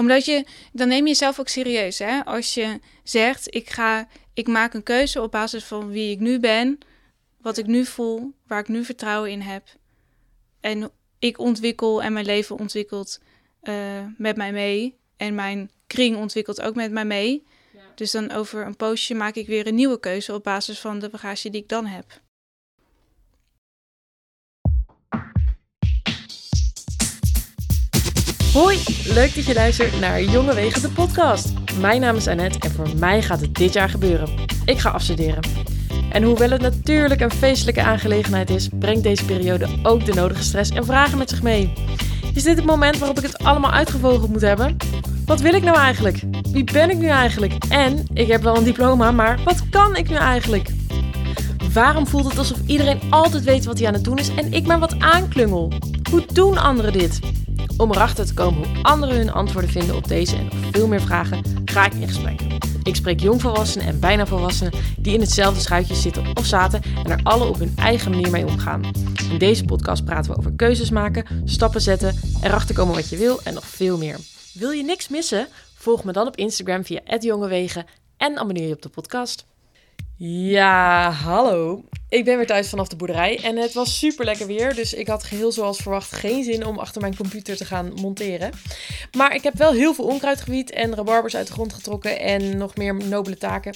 Omdat je, dan neem je jezelf ook serieus, hè? Als je zegt, ik ga, ik maak een keuze op basis van wie ik nu ben, wat ik nu voel, waar ik nu vertrouwen in heb. En ik ontwikkel en mijn leven ontwikkelt eh, met mij mee. En mijn kring ontwikkelt ook met mij mee. Dus dan over een poosje maak ik weer een nieuwe keuze op basis van de bagage die ik dan heb. Hoi, leuk dat je luistert naar Jonge Wegen, de podcast. Mijn naam is Annette en voor mij gaat het dit jaar gebeuren. Ik ga afstuderen. En hoewel het natuurlijk een feestelijke aangelegenheid is, brengt deze periode ook de nodige stress en vragen met zich mee. Is dit het moment waarop ik het allemaal uitgevogeld moet hebben? Wat wil ik nou eigenlijk? Wie ben ik nu eigenlijk? En ik heb wel een diploma, maar wat kan ik nu eigenlijk? Waarom voelt het alsof iedereen altijd weet wat hij aan het doen is en ik maar wat aanklungel? Hoe doen anderen dit? Om erachter te komen hoe anderen hun antwoorden vinden op deze en nog veel meer vragen, ga ik in gesprek. Ik spreek jongvolwassenen en bijna volwassenen die in hetzelfde schuitje zitten of zaten en er alle op hun eigen manier mee omgaan. In deze podcast praten we over keuzes maken, stappen zetten, erachter komen wat je wil en nog veel meer. Wil je niks missen? Volg me dan op Instagram via @jongewegen en abonneer je op de podcast. Ja, hallo. Ik ben weer thuis vanaf de boerderij en het was super lekker weer. Dus ik had geheel zoals verwacht geen zin om achter mijn computer te gaan monteren. Maar ik heb wel heel veel onkruid gewiet en rabarbers uit de grond getrokken en nog meer nobele taken.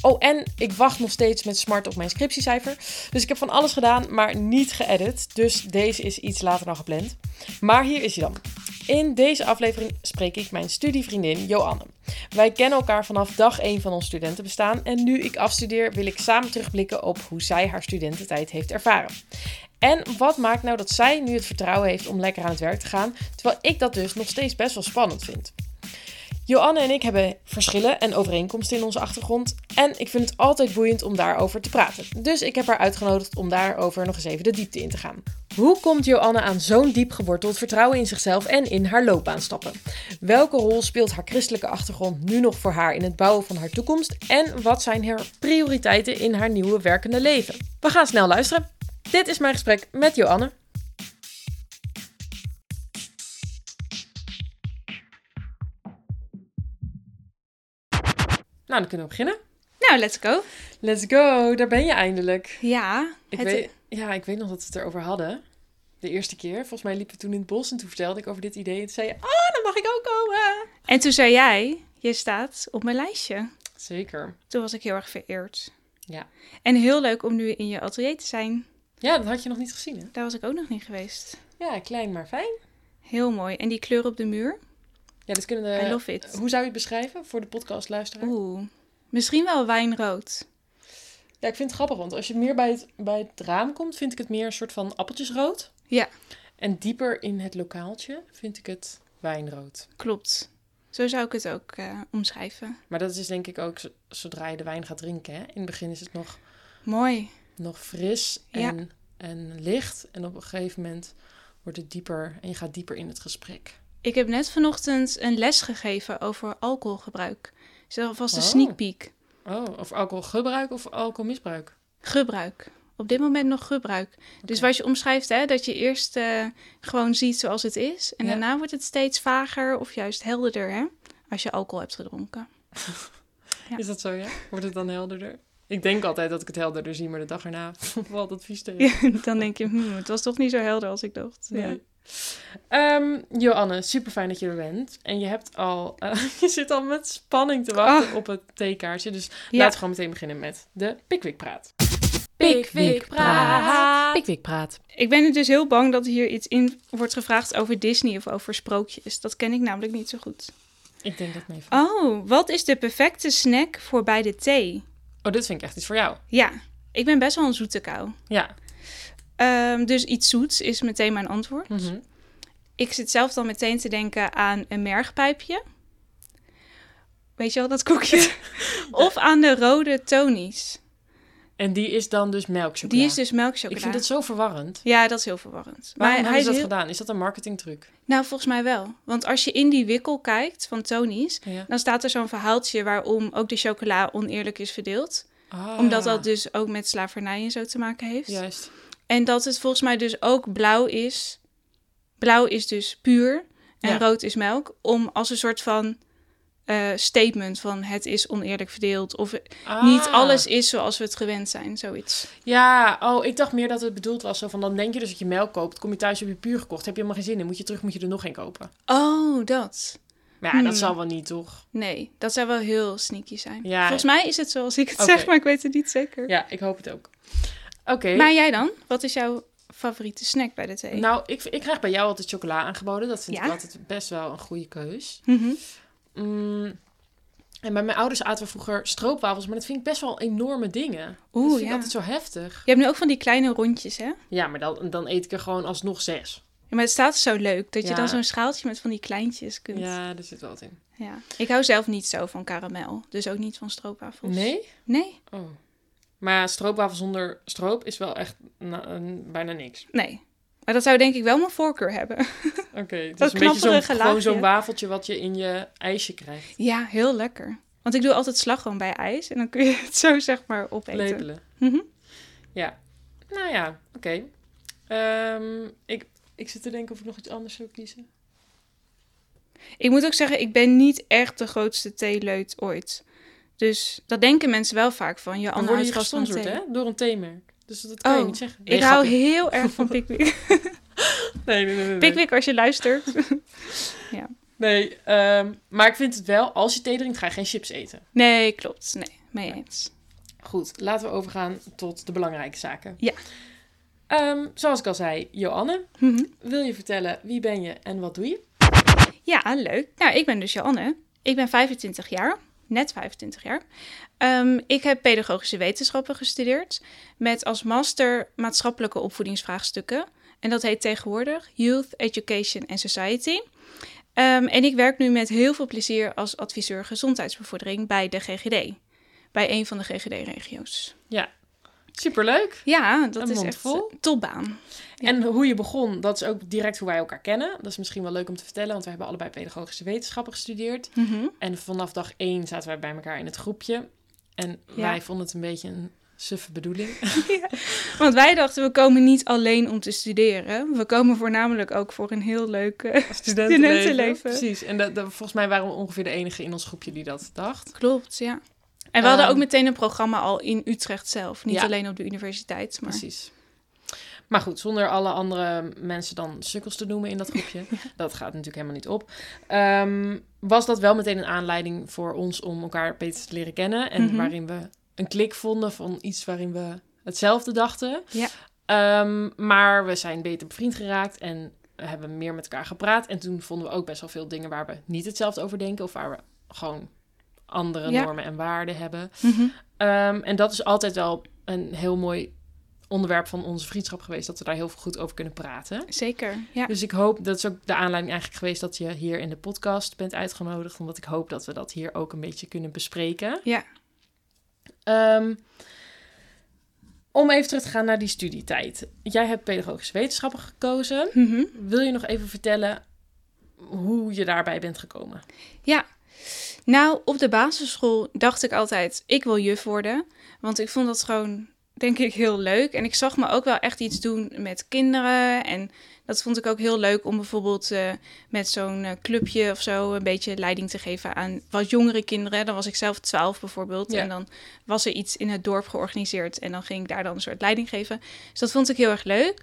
Oh, en ik wacht nog steeds met smart op mijn scriptiecijfer. Dus ik heb van alles gedaan, maar niet geëdit. Dus deze is iets later dan gepland. Maar hier is hij dan. In deze aflevering spreek ik mijn studievriendin Joanne. Wij kennen elkaar vanaf dag 1 van ons studentenbestaan en nu ik afstudeer wil ik samen terugblikken op hoe zij haar studententijd heeft ervaren. En wat maakt nou dat zij nu het vertrouwen heeft om lekker aan het werk te gaan, terwijl ik dat dus nog steeds best wel spannend vind. Joanne en ik hebben verschillen en overeenkomsten in onze achtergrond. En ik vind het altijd boeiend om daarover te praten. Dus ik heb haar uitgenodigd om daarover nog eens even de diepte in te gaan. Hoe komt Joanne aan zo'n diep geworteld vertrouwen in zichzelf en in haar loopbaan stappen? Welke rol speelt haar christelijke achtergrond nu nog voor haar in het bouwen van haar toekomst? En wat zijn haar prioriteiten in haar nieuwe werkende leven? We gaan snel luisteren. Dit is mijn gesprek met Joanne. Nou, dan kunnen we beginnen. Nou, let's go. Let's go, daar ben je eindelijk. Ja, Ik het- weet, ja, ik weet nog dat we het erover hadden. De eerste keer. Volgens mij liepen we toen in het bos en toen vertelde ik over dit idee. En toen zei je, ah, dan mag ik ook komen. En toen zei jij, je staat op mijn lijstje. Zeker. Toen was ik heel erg vereerd. Ja. En heel leuk om nu in je atelier te zijn. Ja, dat had je nog niet gezien, hè? Daar was ik ook nog niet geweest. Ja, klein maar fijn. Heel mooi. En die kleur op de muur? Ja, dit kunnen de... I love it. Hoe zou je het beschrijven voor de podcastluisteraar? Oeh, misschien wel wijnrood. Ja, ik vind het grappig, want als je meer bij het, bij het raam komt, vind ik het meer een soort van appeltjesrood. Ja. En dieper in het lokaaltje vind ik het wijnrood. Klopt. Zo zou ik het ook eh, omschrijven. Maar dat is denk ik ook zodra je de wijn gaat drinken. Hè? In het begin is het nog, Mooi. nog fris Ja. en, en licht. En op een gegeven moment wordt het dieper en je gaat dieper in het gesprek. Ik heb net vanochtend een les gegeven over alcoholgebruik. Dat alvast een Oh. sneak peek. Oh, of alcoholgebruik of alcoholmisbruik? Gebruik. Op dit moment nog gebruik. Dus wat je omschrijft, hè, dat je eerst eh, gewoon ziet zoals het is. En Ja. daarna wordt het steeds vager of juist helderder, hè? Als je alcohol hebt gedronken. Ja. Is dat zo, ja? Wordt het dan helderder? Ik denk altijd dat ik het helderder zie, maar de dag erna valt het vies tegen. Ja, dan denk je, hmm, het was toch niet zo helder als ik dacht. Ja. Ehm, Joanne, super fijn dat je er bent. En je hebt al, eh, je zit al met spanning te wachten op het theekaartje. Dus Ah. Ja. laten we gewoon meteen beginnen met de Pickwick Praat. Pickwick Praat. Pickwick Praat. Ik ben dus heel bang dat hier iets in wordt gevraagd over Disney of over sprookjes. Dat ken ik namelijk niet zo goed. Ik denk dat mee. Oh, wat is de perfecte snack voor bij de thee? Oh, dit vind ik echt iets voor jou. Ja, ik ben best wel een zoete kou. Ja. Ehm, dus iets zoets is meteen mijn antwoord. Mhm. Ik zit zelf dan meteen te denken aan een mergpijpje. Weet je wel, dat koekje? of aan de rode Tony's. En die is dan dus melkchocola. Die is dus melkchocola. Ik vind het zo verwarrend. Ja, dat is heel verwarrend. Waarom hij hebben ze dat heel- gedaan? Is dat een marketingtruc? Nou, volgens mij wel. Want als je in die wikkel kijkt van Tony's, Ja. dan staat er zo'n verhaaltje waarom ook de chocola oneerlijk is verdeeld. Ah, Omdat dat dus ook met slavernij en zo te maken heeft. Juist. En dat het volgens mij dus ook blauw is. Blauw is dus puur. en Ja. rood is melk. Om als een soort van eh, statement van het is oneerlijk verdeeld. Of niet Ah. alles is zoals we het gewend zijn, zoiets. Ja, oh, ik dacht meer dat het bedoeld was zo van... dan denk je dus dat je melk koopt, kom je thuis, heb je puur gekocht... heb je helemaal geen zin in, moet je terug, moet je er nog een kopen. Oh, dat. Maar ja, dat Hmm. zal wel niet, toch? Nee, dat zou wel heel sneaky zijn. Ja. Volgens mij is het zoals ik het zeg, maar ik weet het niet zeker. Ja, ik hoop het ook. Oké. Maar jij dan? Wat is jouw favoriete snack bij de thee? Nou, ik, ik krijg bij jou altijd chocola aangeboden. Dat vind Ja? ik altijd best wel een goede keus. Mhm. Mm, en bij mijn ouders aten we vroeger stroopwafels, maar dat vind ik best wel enorme dingen. dat Oeh, vind ik altijd zo heftig. Je hebt nu ook van die kleine rondjes, hè? Ja, maar dan, dan eet ik er gewoon alsnog zes. Ja, maar het staat zo leuk dat je dan zo'n schaaltje met van die kleintjes kunt. Ja, er zit wel wat in. Ja. Ik hou zelf niet zo van karamel, dus ook niet van stroopwafels. Nee? Nee? Oh. Maar stroopwafel zonder stroop is wel echt na- bijna niks. Nee. Maar dat zou denk ik wel mijn voorkeur hebben. Oké, het Dat is een beetje zo'n, gewoon zo'n wafeltje wat je in je ijsje krijgt. Ja, heel lekker. Want ik doe altijd slagroom bij ijs en dan kun je het zo zeg maar opeten. Lepelen. Mhm. Ja. Nou ja, oké. Ehm, ik, ik zit te denken of ik nog iets anders zou kiezen. Ik moet ook zeggen, ik ben niet echt de grootste theeleut ooit. Dus dat denken mensen wel vaak van. Je Dan je gesponsord, thee. hè? Door een theemerk. Dus dat kan je Oh, niet zeggen. Ik hou heel erg van Pickwick. Nee, nee, nee. nee. Pickwick als je luistert. Nee, ehm, maar ik vind het wel, als je thee drinkt, ga je geen chips eten. Nee, klopt. Nee, mee eens. Goed, laten we overgaan tot de belangrijke zaken. Ja. Ehm, zoals ik al zei, Joanne, Mhm. wil je vertellen wie ben je en wat doe je? Ja, leuk. Nou, ik ben dus Joanne. Ik ben 25 jaar, net 25 jaar. Ehm, ik heb pedagogische wetenschappen gestudeerd met als master maatschappelijke opvoedingsvraagstukken. En dat heet tegenwoordig Youth Education and Society. Ehm, en ik werk nu met heel veel plezier als adviseur gezondheidsbevordering bij de GGD. Bij een van de GGD-regio's. Superleuk. Ja, dat Een is echt vol. topbaan. Ja. En hoe je begon, dat is ook direct hoe wij elkaar kennen. Dat is misschien wel leuk om te vertellen, want we hebben allebei pedagogische wetenschappen gestudeerd. Mhm. En vanaf dag één zaten wij bij elkaar in het groepje. En Ja. wij vonden het een beetje een suffe bedoeling. Want wij dachten, we komen niet alleen om te studeren. We komen voornamelijk ook voor een heel leuk... eh, Studentenleven. Precies. En dat, dat- volgens mij waren we ongeveer de enige in ons groepje die dat dacht. Klopt, ja. En we hadden Ehm, ook meteen een programma al in Utrecht zelf. Niet Ja. alleen op de universiteit, maar... Precies. Maar goed, zonder alle andere mensen dan sukkels te noemen in dat groepje. Dat gaat natuurlijk helemaal niet op. Ehm, was dat wel meteen een aanleiding voor ons om elkaar beter te leren kennen. En Mhm. waarin we een klik vonden van iets waarin we hetzelfde dachten. Ja. Ehm, maar we zijn beter bevriend geraakt en we hebben meer met elkaar gepraat. En toen vonden we ook best wel veel dingen waar we niet hetzelfde over denken. Of waar we gewoon andere Ja. normen en waarden hebben. Mhm. Ehm, en dat is altijd wel een heel mooi onderwerp van onze vriendschap geweest. Dat we daar heel veel goed over kunnen praten. Zeker, ja. Dus ik hoop, dat is ook de aanleiding eigenlijk geweest dat je hier in de podcast bent uitgenodigd. Omdat ik hoop dat we dat hier ook een beetje kunnen bespreken. Ja. Ehm, om even terug te gaan naar die studietijd. Jij hebt pedagogische wetenschappen gekozen. Mhm. Wil je nog even vertellen hoe je daarbij bent gekomen? Ja. Nou, op de basisschool dacht ik altijd, ik wil juf worden. Want ik vond dat gewoon, denk ik, heel leuk. En ik zag me ook wel echt iets doen met kinderen. En dat vond ik ook heel leuk om bijvoorbeeld eh, met zo'n eh, clubje of zo... een beetje leiding te geven aan wat jongere kinderen. Dan was ik zelf twaalf bijvoorbeeld. Ja. En dan was er iets in het dorp georganiseerd. En dan ging ik daar dan een soort leiding geven. Dus dat vond ik heel erg leuk.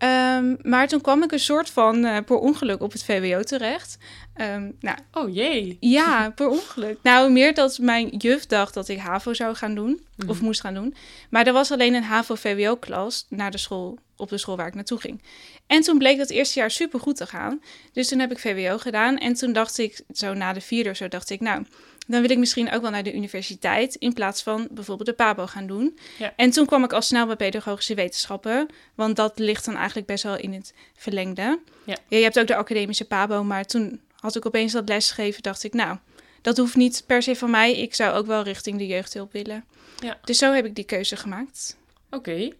Ehm, maar toen kwam ik een soort van eh, per ongeluk op het VWO terecht. Ehm, nou, Oh jee. ja, per ongeluk. Nou, meer dat mijn juf dacht dat ik HAVO zou gaan doen. Of Mhm. moest gaan doen. Maar er was alleen een HAVO-VWO-klas naar de school, op de school waar ik naartoe ging. En toen bleek dat eerste jaar super goed te gaan. Dus toen heb ik VWO gedaan. En toen dacht ik, zo na de vierde of zo, dacht ik, nou, dan wil ik misschien ook wel naar de universiteit. In plaats van bijvoorbeeld de PABO gaan doen. Ja. En toen kwam ik al snel bij pedagogische wetenschappen. Want dat ligt dan eigenlijk best wel in het verlengde. Ja. je hebt ook de academische PABO. Maar toen had ik opeens dat lesgeven. Dacht ik, nou, dat hoeft niet per se van mij. Ik zou ook wel richting de jeugdhulp willen. Ja. Dus zo heb ik die keuze gemaakt. Oké.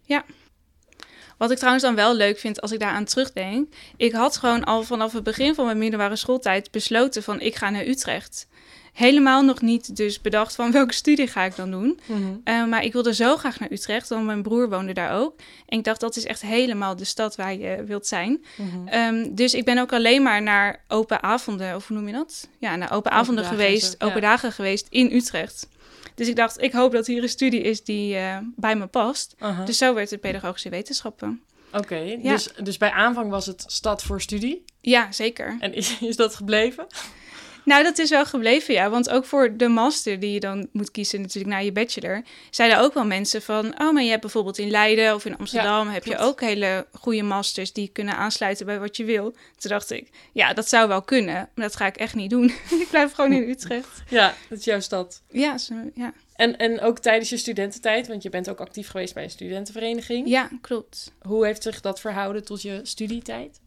Wat ik trouwens dan wel leuk vind als ik daaraan terugdenk. Ik had gewoon al vanaf het begin van mijn middelbare schooltijd besloten van ik ga naar Utrecht. Helemaal nog niet dus bedacht van welke studie ga ik dan doen. Mhm. Eh, maar ik wilde zo graag naar Utrecht, want mijn broer woonde daar ook. En ik dacht, dat is echt helemaal de stad waar je wilt zijn. Mhm. Ehm, dus ik ben ook alleen maar naar open avonden, of hoe noem je dat? Ja, naar open avonden geweest, ja. open dagen geweest in Utrecht. Dus ik dacht, ik hoop dat hier een studie is die eh, bij me past. Dus zo werd het pedagogische wetenschappen. Oké, Ja. dus, dus bij aanvang was het stad voor studie. Ja, zeker. En is, is dat gebleven? Nou, dat is wel gebleven, ja. Want ook voor de master die je dan moet kiezen natuurlijk na je bachelor... zeiden ook wel mensen van... oh, maar je hebt bijvoorbeeld in Leiden of in Amsterdam... heb je ook hele goede masters die kunnen aansluiten bij wat je wil. Toen dacht ik, ja, dat zou wel kunnen. Maar dat ga ik echt niet doen. ik blijf gewoon in Utrecht. Ja, dat is jouw stad. Ja, zo, ja. En, en ook tijdens je studententijd, want je bent ook actief geweest bij een studentenvereniging. ja, klopt. Hoe heeft zich dat verhouden tot je studietijd?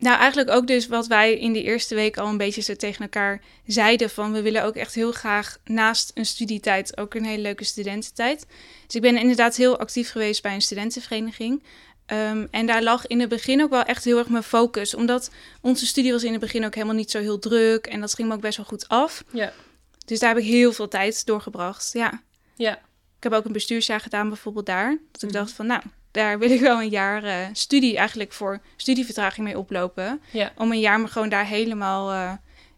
Nou, eigenlijk ook dus wat wij in de eerste week al een beetje zo tegen elkaar zeiden van we willen ook echt heel graag naast een studietijd ook een hele leuke studententijd. Dus ik ben inderdaad heel actief geweest bij een studentenvereniging. Ehm, en daar lag in het begin ook wel echt heel erg mijn focus, omdat onze studie was in het begin ook helemaal niet zo heel druk en dat ging me ook best wel goed af. Ja. Dus daar heb ik heel veel tijd doorgebracht. Ja, Ja. ik heb ook een bestuursjaar gedaan bijvoorbeeld daar. Dat ik Mhm. dacht van nou, daar wil ik wel een jaar eh, studie eigenlijk voor studievertraging mee oplopen Ja. om een jaar me gewoon daar helemaal eh,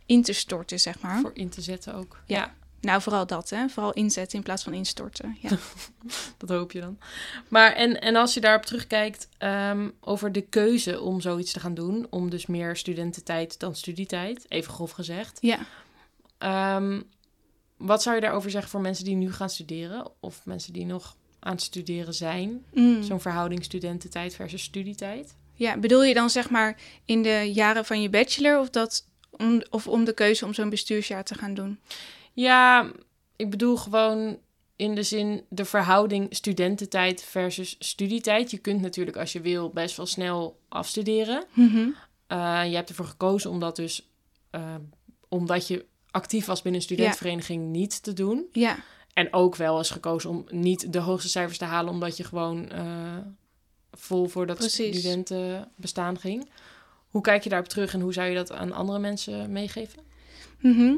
in te storten, zeg maar. Voor in te zetten ook. Ja. Nou, vooral dat, hè. Vooral inzetten in plaats van instorten. Ja. Dat hoop je dan. Maar en, en als je daarop terugkijkt ehm, over de keuze om zoiets te gaan doen, om dus meer studententijd dan studietijd, even grof gezegd. ja. Ehm, wat zou je daarover zeggen voor mensen die nu gaan studeren of mensen die nog aan het studeren zijn? Mm. Zo'n verhouding studententijd versus studietijd? ja, bedoel je dan zeg maar in de jaren van je bachelor of, dat om, of om de keuze om zo'n bestuursjaar te gaan doen? Ja, ik bedoel gewoon in de zin de verhouding studententijd versus studietijd. Je kunt natuurlijk als je wil best wel snel afstuderen. Mhm. Eh, je hebt ervoor gekozen om dat dus, eh, omdat je actief was binnen een studentenvereniging, niet te doen. Ja, En ook wel eens gekozen om niet de hoogste cijfers te halen, omdat je gewoon eh, vol voor dat Precies. studentenbestaan ging. Hoe kijk je daarop terug en hoe zou je dat aan andere mensen meegeven? Mhm.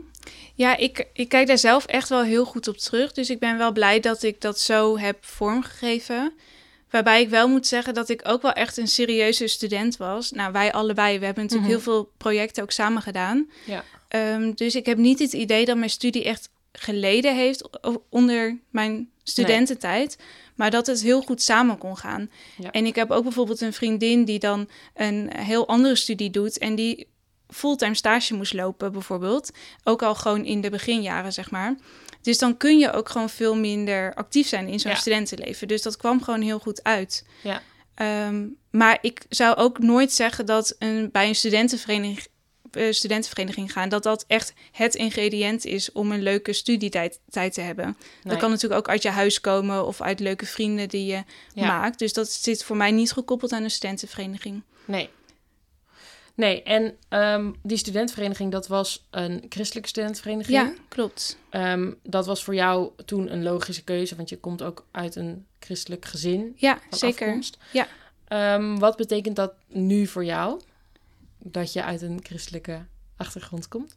Ja, ik, ik kijk daar zelf echt wel heel goed op terug. Dus ik ben wel blij dat ik dat zo heb vormgegeven. Waarbij ik wel moet zeggen dat ik ook wel echt een serieuze student was. Nou, wij allebei. We hebben natuurlijk Mhm. heel veel projecten ook samen gedaan. Ja. Ehm, dus ik heb niet het idee dat mijn studie echt geleden heeft onder mijn studententijd. Maar dat het heel goed samen kon gaan. Ja. En ik heb ook bijvoorbeeld een vriendin die dan een heel andere studie doet. En die fulltime stage moest lopen, bijvoorbeeld. Ook al gewoon in de beginjaren, zeg maar. Dus dan kun je ook gewoon veel minder actief zijn in zo'n Ja. studentenleven. Dus dat kwam gewoon heel goed uit. Ja. Ehm, maar ik zou ook nooit zeggen dat een, bij een studentenvereniging, studentenvereniging gaan, dat dat echt het ingrediënt is om een leuke studietijd tijd te hebben. Nee. Dat kan natuurlijk ook uit je huis komen of uit leuke vrienden die je Ja. maakt. Dus dat zit voor mij niet gekoppeld aan een studentenvereniging. Nee. Nee, en ehm, die studentenvereniging, dat was een christelijke studentenvereniging. Ja, klopt. Ehm, dat was voor jou toen een logische keuze, want je komt ook uit een christelijk gezin. Ja, zeker. afkomst. Ja. Ehm, wat betekent dat nu voor jou? Dat je uit een christelijke achtergrond komt?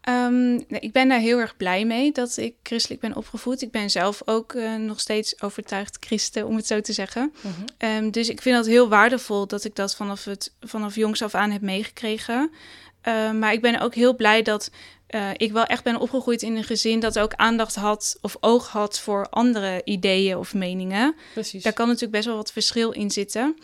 Ehm, ik ben daar heel erg blij mee dat ik christelijk ben opgevoed. Ik ben zelf ook eh, nog steeds overtuigd christen, om het zo te zeggen. Ehm, dus ik vind dat heel waardevol dat ik dat vanaf, het, vanaf jongs af aan heb meegekregen. Ehm, maar ik ben ook heel blij dat eh, ik wel echt ben opgegroeid in een gezin dat ook aandacht had of oog had voor andere ideeën of meningen. Precies. Daar kan natuurlijk best wel wat verschil in zitten.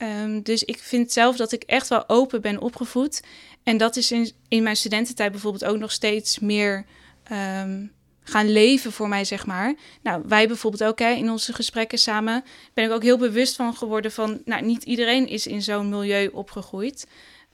Ehm, dus ik vind zelf dat ik echt wel open ben opgevoed. En dat is in, in mijn studententijd bijvoorbeeld ook nog steeds meer ehm, gaan leven voor mij, zeg maar. Nou, wij bijvoorbeeld ook hè, in onze gesprekken samen ben ik ook heel bewust van geworden van, nou, niet iedereen is in zo'n milieu opgegroeid.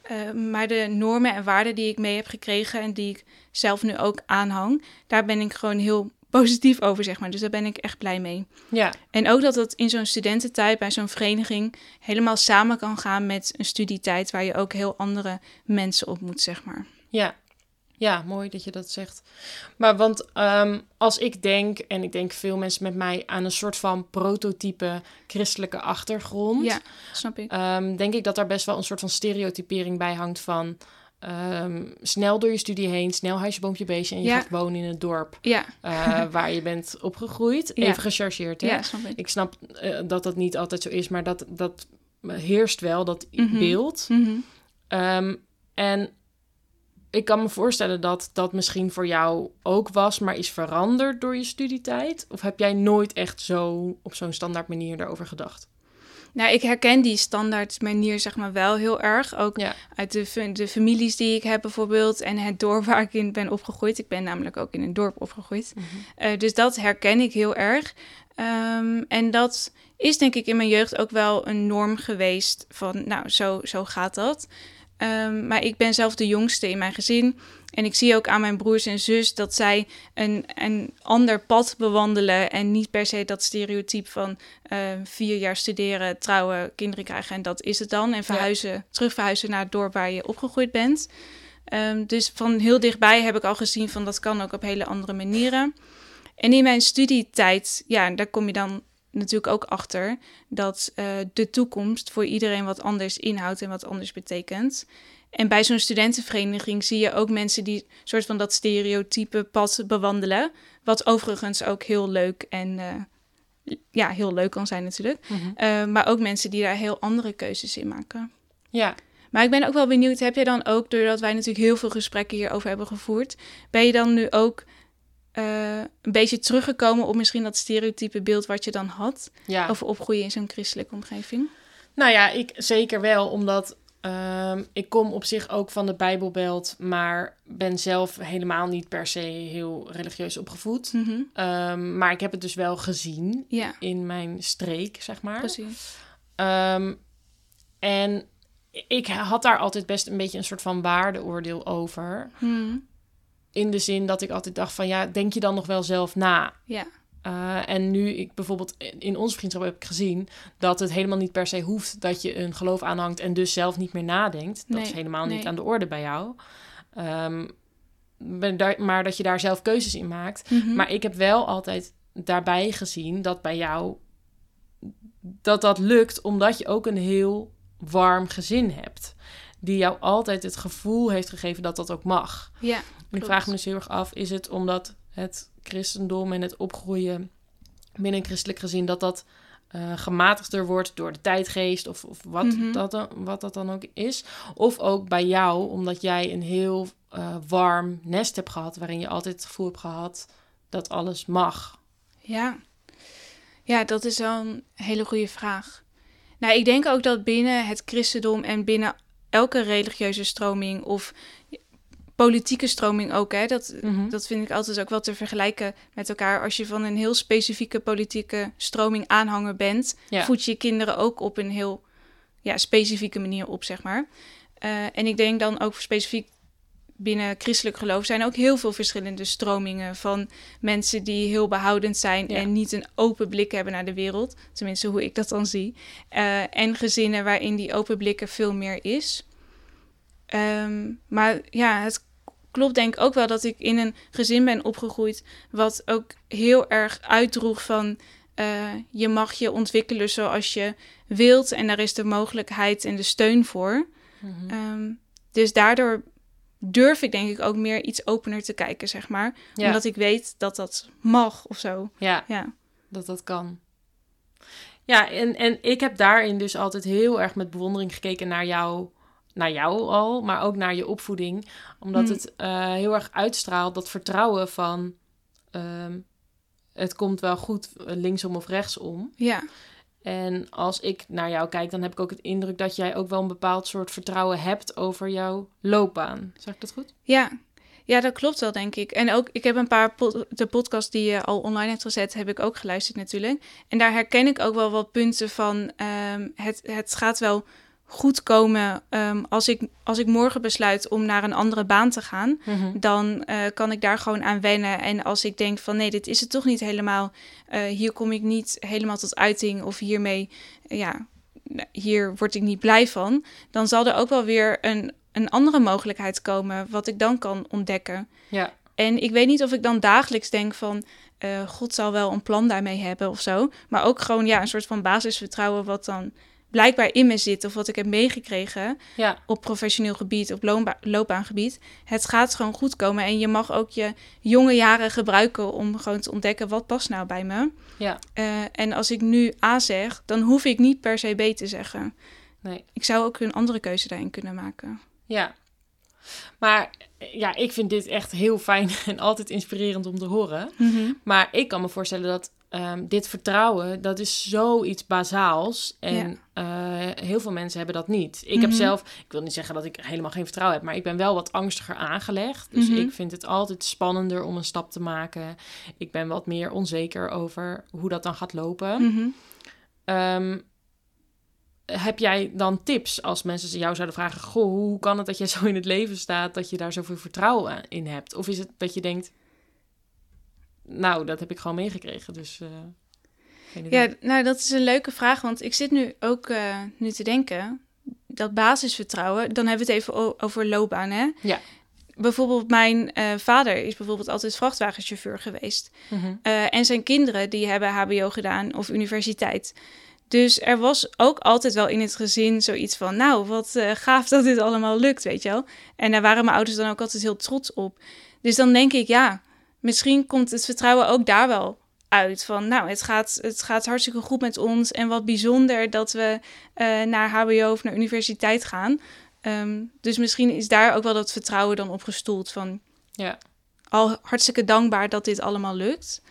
Ehm, maar de normen en waarden die ik mee heb gekregen en die ik zelf nu ook aanhang, daar ben ik gewoon heel positief over, zeg maar. Dus daar ben ik echt blij mee. Ja, En ook dat het in zo'n studententijd bij zo'n vereniging helemaal samen kan gaan met een studietijd waar je ook heel andere mensen ontmoet, zeg maar. ja. Ja, mooi dat je dat zegt. Maar want ehm, als ik denk, en ik denk veel mensen met mij, aan een soort van prototype christelijke achtergrond. Ja, snap ik. Ehm, denk ik dat daar best wel een soort van stereotypering bij hangt van ehm, snel door je studie heen, snel huisje, boompje, beestje en je Ja. gaat wonen in het dorp Ja, eh, waar je bent opgegroeid. Ja. Even gechargeerd, hè? snap ik. Ik snap eh, dat dat niet altijd zo is, maar dat, dat heerst wel, dat Mhm. beeld. Mhm. Ehm, en ik kan me voorstellen dat dat misschien voor jou ook was, maar is veranderd door je studietijd? Of heb jij nooit echt zo op zo'n standaard manier daarover gedacht? Nou, ik herken die standaard manier zeg maar wel heel erg. Ook Ja. uit de, de families die ik heb bijvoorbeeld en het dorp waar ik in ben opgegroeid. Ik ben namelijk ook in een dorp opgegroeid. Eh, dus dat herken ik heel erg. Ehm, en dat is denk ik in mijn jeugd ook wel een norm geweest van, nou, zo, zo gaat dat. Ehm, maar ik ben zelf de jongste in mijn gezin. En ik zie ook aan mijn broers en zus dat zij een, een ander pad bewandelen. En niet per se dat stereotype van eh, vier jaar studeren, trouwen, kinderen krijgen en dat is het dan. En verhuizen, terug verhuizen naar het dorp waar je opgegroeid bent. Ehm, dus van heel dichtbij heb ik al gezien van dat kan ook op hele andere manieren. En in mijn studietijd, ja, daar kom je dan natuurlijk ook achter dat eh, de toekomst voor iedereen wat anders inhoudt en wat anders betekent. En bij zo'n studentenvereniging zie je ook mensen die soort van dat stereotype pad bewandelen. Wat overigens ook heel leuk en eh, ja, heel leuk kan zijn natuurlijk. Eh, maar ook mensen die daar heel andere keuzes in maken. Ja. Maar ik ben ook wel benieuwd, heb jij dan ook, doordat wij natuurlijk heel veel gesprekken hierover hebben gevoerd, ben je dan nu ook eh, een beetje teruggekomen op misschien dat stereotype beeld wat je dan had ja. over opgroeien in zo'n christelijke omgeving? Nou ja, ik zeker wel, omdat ehm, ik kom op zich ook van de Bijbelbelt, maar ben zelf helemaal niet per se heel religieus opgevoed. Mhm. Ehm, maar ik heb het dus wel gezien Ja, in mijn streek, zeg maar. precies. Ehm, en ik had daar altijd best een beetje een soort van waardeoordeel over. Mhm. In de zin dat ik altijd dacht van ja, denk je dan nog wel zelf na? Ja, Uh, en nu ik bijvoorbeeld in onze vriendschap heb ik gezien dat het helemaal niet per se hoeft dat je een geloof aanhangt en dus zelf niet meer nadenkt. Dat Nee, is helemaal niet aan de orde bij jou. Ehm, maar dat je daar zelf keuzes in maakt. Mhm. Maar ik heb wel altijd daarbij gezien dat bij jou dat dat lukt omdat je ook een heel warm gezin hebt. Die jou altijd het gevoel heeft gegeven dat dat ook mag. ja, ik vraag me dus heel erg af, is het omdat het christendom en het opgroeien binnen een christelijk gezin, dat dat eh, gematigder wordt door de tijdgeest of, of wat, Mhm. dat, dan- wat dat dan ook is? Of ook bij jou, omdat jij een heel eh, warm nest hebt gehad, waarin je altijd het gevoel hebt gehad dat alles mag. ja. Ja, dat is wel een hele goede vraag. Nou, ik denk ook dat binnen het christendom en binnen elke religieuze stroming of politieke stroming ook, hè, dat, Mhm. dat vind ik altijd ook wel te vergelijken met elkaar. Als je van een heel specifieke politieke stroming aanhanger bent, Ja. voed je je kinderen ook op een heel ja, specifieke manier op, zeg maar. Eh, en ik denk dan ook specifiek binnen christelijk geloof zijn ook heel veel verschillende stromingen van mensen die heel behoudend zijn Ja. en niet een open blik hebben naar de wereld. Tenminste, hoe ik dat dan zie. Eh, en gezinnen waarin die open blik er veel meer is. Ehm, maar ja, het klopt denk ik ook wel dat ik in een gezin ben opgegroeid wat ook heel erg uitdroeg van eh, je mag je ontwikkelen zoals je wilt en daar is de mogelijkheid en de steun voor. Mhm. Ehm, dus daardoor durf ik denk ik ook meer iets opener te kijken, zeg maar. Ja. Omdat ik weet dat dat mag of zo. ja, Ja, dat dat kan. Ja, en, en ik heb daarin dus altijd heel erg met bewondering gekeken naar jou, naar jou al, maar ook naar je opvoeding. Omdat Hmm. het eh, heel erg uitstraalt dat vertrouwen van ehm, het komt wel goed eh, linksom of rechtsom. ja, En als ik naar jou kijk, dan heb ik ook het indruk dat jij ook wel een bepaald soort vertrouwen hebt over jouw loopbaan. Zeg ik dat goed? ja. Ja, dat klopt wel, denk ik. En ook, ik heb een paar pod- de podcast die je al online hebt gezet, heb ik ook geluisterd natuurlijk. En daar herken ik ook wel wat punten van. ehm, het, het gaat wel goed komen ehm, als, ik, als ik morgen besluit om naar een andere baan te gaan. dan eh, kan ik daar gewoon aan wennen. En als ik denk van nee, dit is het toch niet helemaal. eh, hier kom ik niet helemaal tot uiting of hiermee, eh, ja, hier word ik niet blij van. Dan zal er ook wel weer een, een andere mogelijkheid komen wat ik dan kan ontdekken. Ja. En ik weet niet of ik dan dagelijks denk van God zal wel een plan daarmee hebben of zo. Maar ook gewoon ja, een soort van basisvertrouwen wat dan blijkbaar in me zit of wat ik heb meegekregen Ja, op professioneel gebied, op loopbaangebied. Het gaat gewoon goed komen en je mag ook je jonge jaren gebruiken om gewoon te ontdekken wat past nou bij me. ja, Eh, en als ik nu A zeg, dan hoef ik niet per se B te zeggen. nee. Ik zou ook een andere keuze daarin kunnen maken. Ja. Maar ja, ik vind dit echt heel fijn en altijd inspirerend om te horen. Maar ik kan me voorstellen dat ehm, dit vertrouwen, dat is zoiets bazaals. En eh, heel veel mensen hebben dat niet. Ik heb Mhm. zelf, ik wil niet zeggen dat ik helemaal geen vertrouwen heb, maar ik ben wel wat angstiger aangelegd. Dus Mhm. ik vind het altijd spannender om een stap te maken. Ik ben wat meer onzeker over hoe dat dan gaat lopen. Mhm. Ehm, heb jij dan tips als mensen jou zouden vragen: Goh, hoe kan het dat jij zo in het leven staat dat je daar zoveel vertrouwen in hebt? Of is het dat je denkt: Nou, dat heb ik gewoon meegekregen, dus. eh. Ja, nou dat is een leuke vraag, want ik zit nu ook eh, nu te denken. Dat basisvertrouwen, dan hebben we het even over loopbaan, hè? Ja. Bijvoorbeeld mijn eh, vader is bijvoorbeeld altijd vrachtwagenchauffeur geweest. Mhm. En zijn kinderen die hebben HBO gedaan of universiteit. Dus er was ook altijd wel in het gezin zoiets van, nou, wat gaaf dat dit allemaal lukt, weet je wel. En daar waren mijn ouders dan ook altijd heel trots op. Dus dan denk ik, ja, misschien komt het vertrouwen ook daar wel uit. Van, nou, het gaat, het gaat hartstikke goed met ons en wat bijzonder dat we eh, naar HBO of naar universiteit gaan. Ehm, dus misschien is daar ook wel dat vertrouwen dan op gestoeld van, Ja. al hartstikke dankbaar dat dit allemaal lukt.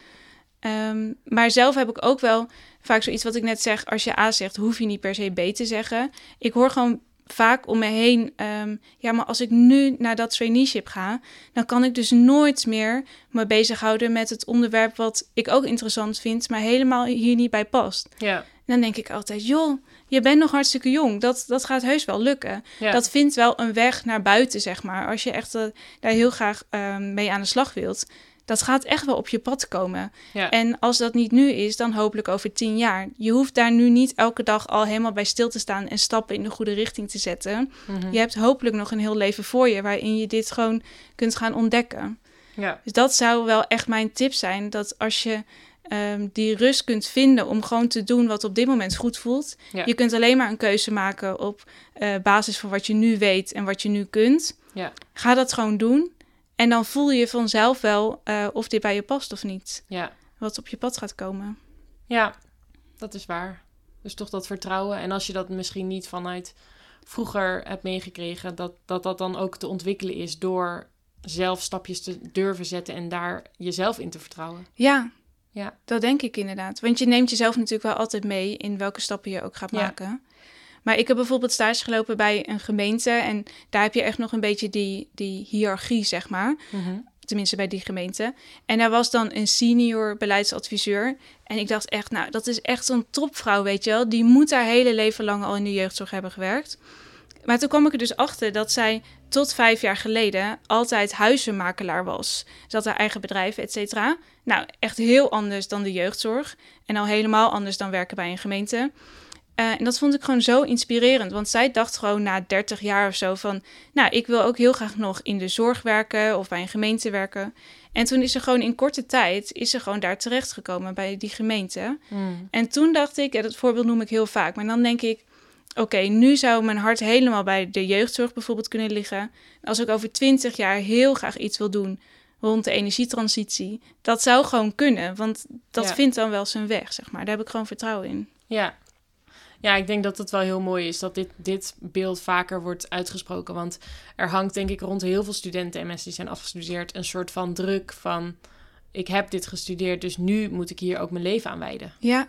Ehm, maar zelf heb ik ook wel vaak zoiets wat ik net zeg. Als je A zegt, hoef je niet per se B te zeggen. Ik hoor gewoon vaak om me heen. ehm, ja, maar als ik nu naar dat traineeship ga, dan kan ik dus nooit meer me bezighouden met het onderwerp wat ik ook interessant vind, maar helemaal hier niet bij past. Ja. En dan denk ik altijd, joh, je bent nog hartstikke jong. Dat, dat gaat heus wel lukken Ja. dat vindt wel een weg naar buiten, zeg maar. Als je echt eh, daar heel graag ehm, mee aan de slag wilt. Dat gaat echt wel op je pad komen. Ja. En als dat niet nu is, dan hopelijk over tien jaar. Je hoeft daar nu niet elke dag al helemaal bij stil te staan en stappen in de goede richting te zetten. Mhm. Je hebt hopelijk nog een heel leven voor je waarin je dit gewoon kunt gaan ontdekken. ja. Dus dat zou wel echt mijn tip zijn. Dat als je ehm, die rust kunt vinden om gewoon te doen wat op dit moment goed voelt. Ja. Je kunt alleen maar een keuze maken op eh, basis van wat je nu weet en wat je nu kunt. Ja. Ga dat gewoon doen. En dan voel je vanzelf wel eh, of dit bij je past of niet. Ja. Wat op je pad gaat komen. Ja, dat is waar. Dus toch dat vertrouwen. En als je dat misschien niet vanuit vroeger hebt meegekregen, dat dat, dat dan ook te ontwikkelen is door zelf stapjes te durven zetten en daar jezelf in te vertrouwen. Ja, Ja. dat denk ik inderdaad. Want je neemt jezelf natuurlijk wel altijd mee in welke stappen je ook gaat Ja. Maar ik heb bijvoorbeeld stage gelopen bij een gemeente. En daar heb je echt nog een beetje die, die hiërarchie, zeg maar. Mhm. Tenminste bij die gemeente. En daar was dan een senior beleidsadviseur. En ik dacht echt, nou, dat is echt zo'n topvrouw, weet je wel. Die moet haar hele leven lang al in de jeugdzorg hebben gewerkt. Maar toen kwam ik er dus achter dat zij tot vijf jaar geleden altijd huizenmakelaar was. Ze had haar eigen bedrijf, et cetera. Nou, echt heel anders dan de jeugdzorg. En al helemaal anders dan werken bij een gemeente. Eh, en dat vond ik gewoon zo inspirerend. Want zij dacht gewoon na 30 jaar of zo van... nou, ik wil ook heel graag nog in de zorg werken of bij een gemeente werken. En toen is ze gewoon in korte tijd... is ze gewoon daar terechtgekomen bij die gemeente. Mm. En toen dacht ik, ja, dat voorbeeld noem ik heel vaak... maar dan denk ik, oké, nu zou mijn hart helemaal bij de jeugdzorg bijvoorbeeld kunnen liggen. Als ik over 20 jaar heel graag iets wil doen rond de energietransitie... dat zou gewoon kunnen, want dat Ja. vindt dan wel zijn weg, zeg maar. Daar heb ik gewoon vertrouwen in. Ja. Ja, ik denk dat het wel heel mooi is dat dit, dit beeld vaker wordt uitgesproken. Want er hangt denk ik rond heel veel studenten en mensen die zijn afgestudeerd... een soort van druk van... ik heb dit gestudeerd, dus nu moet ik hier ook mijn leven aan wijden. Ja,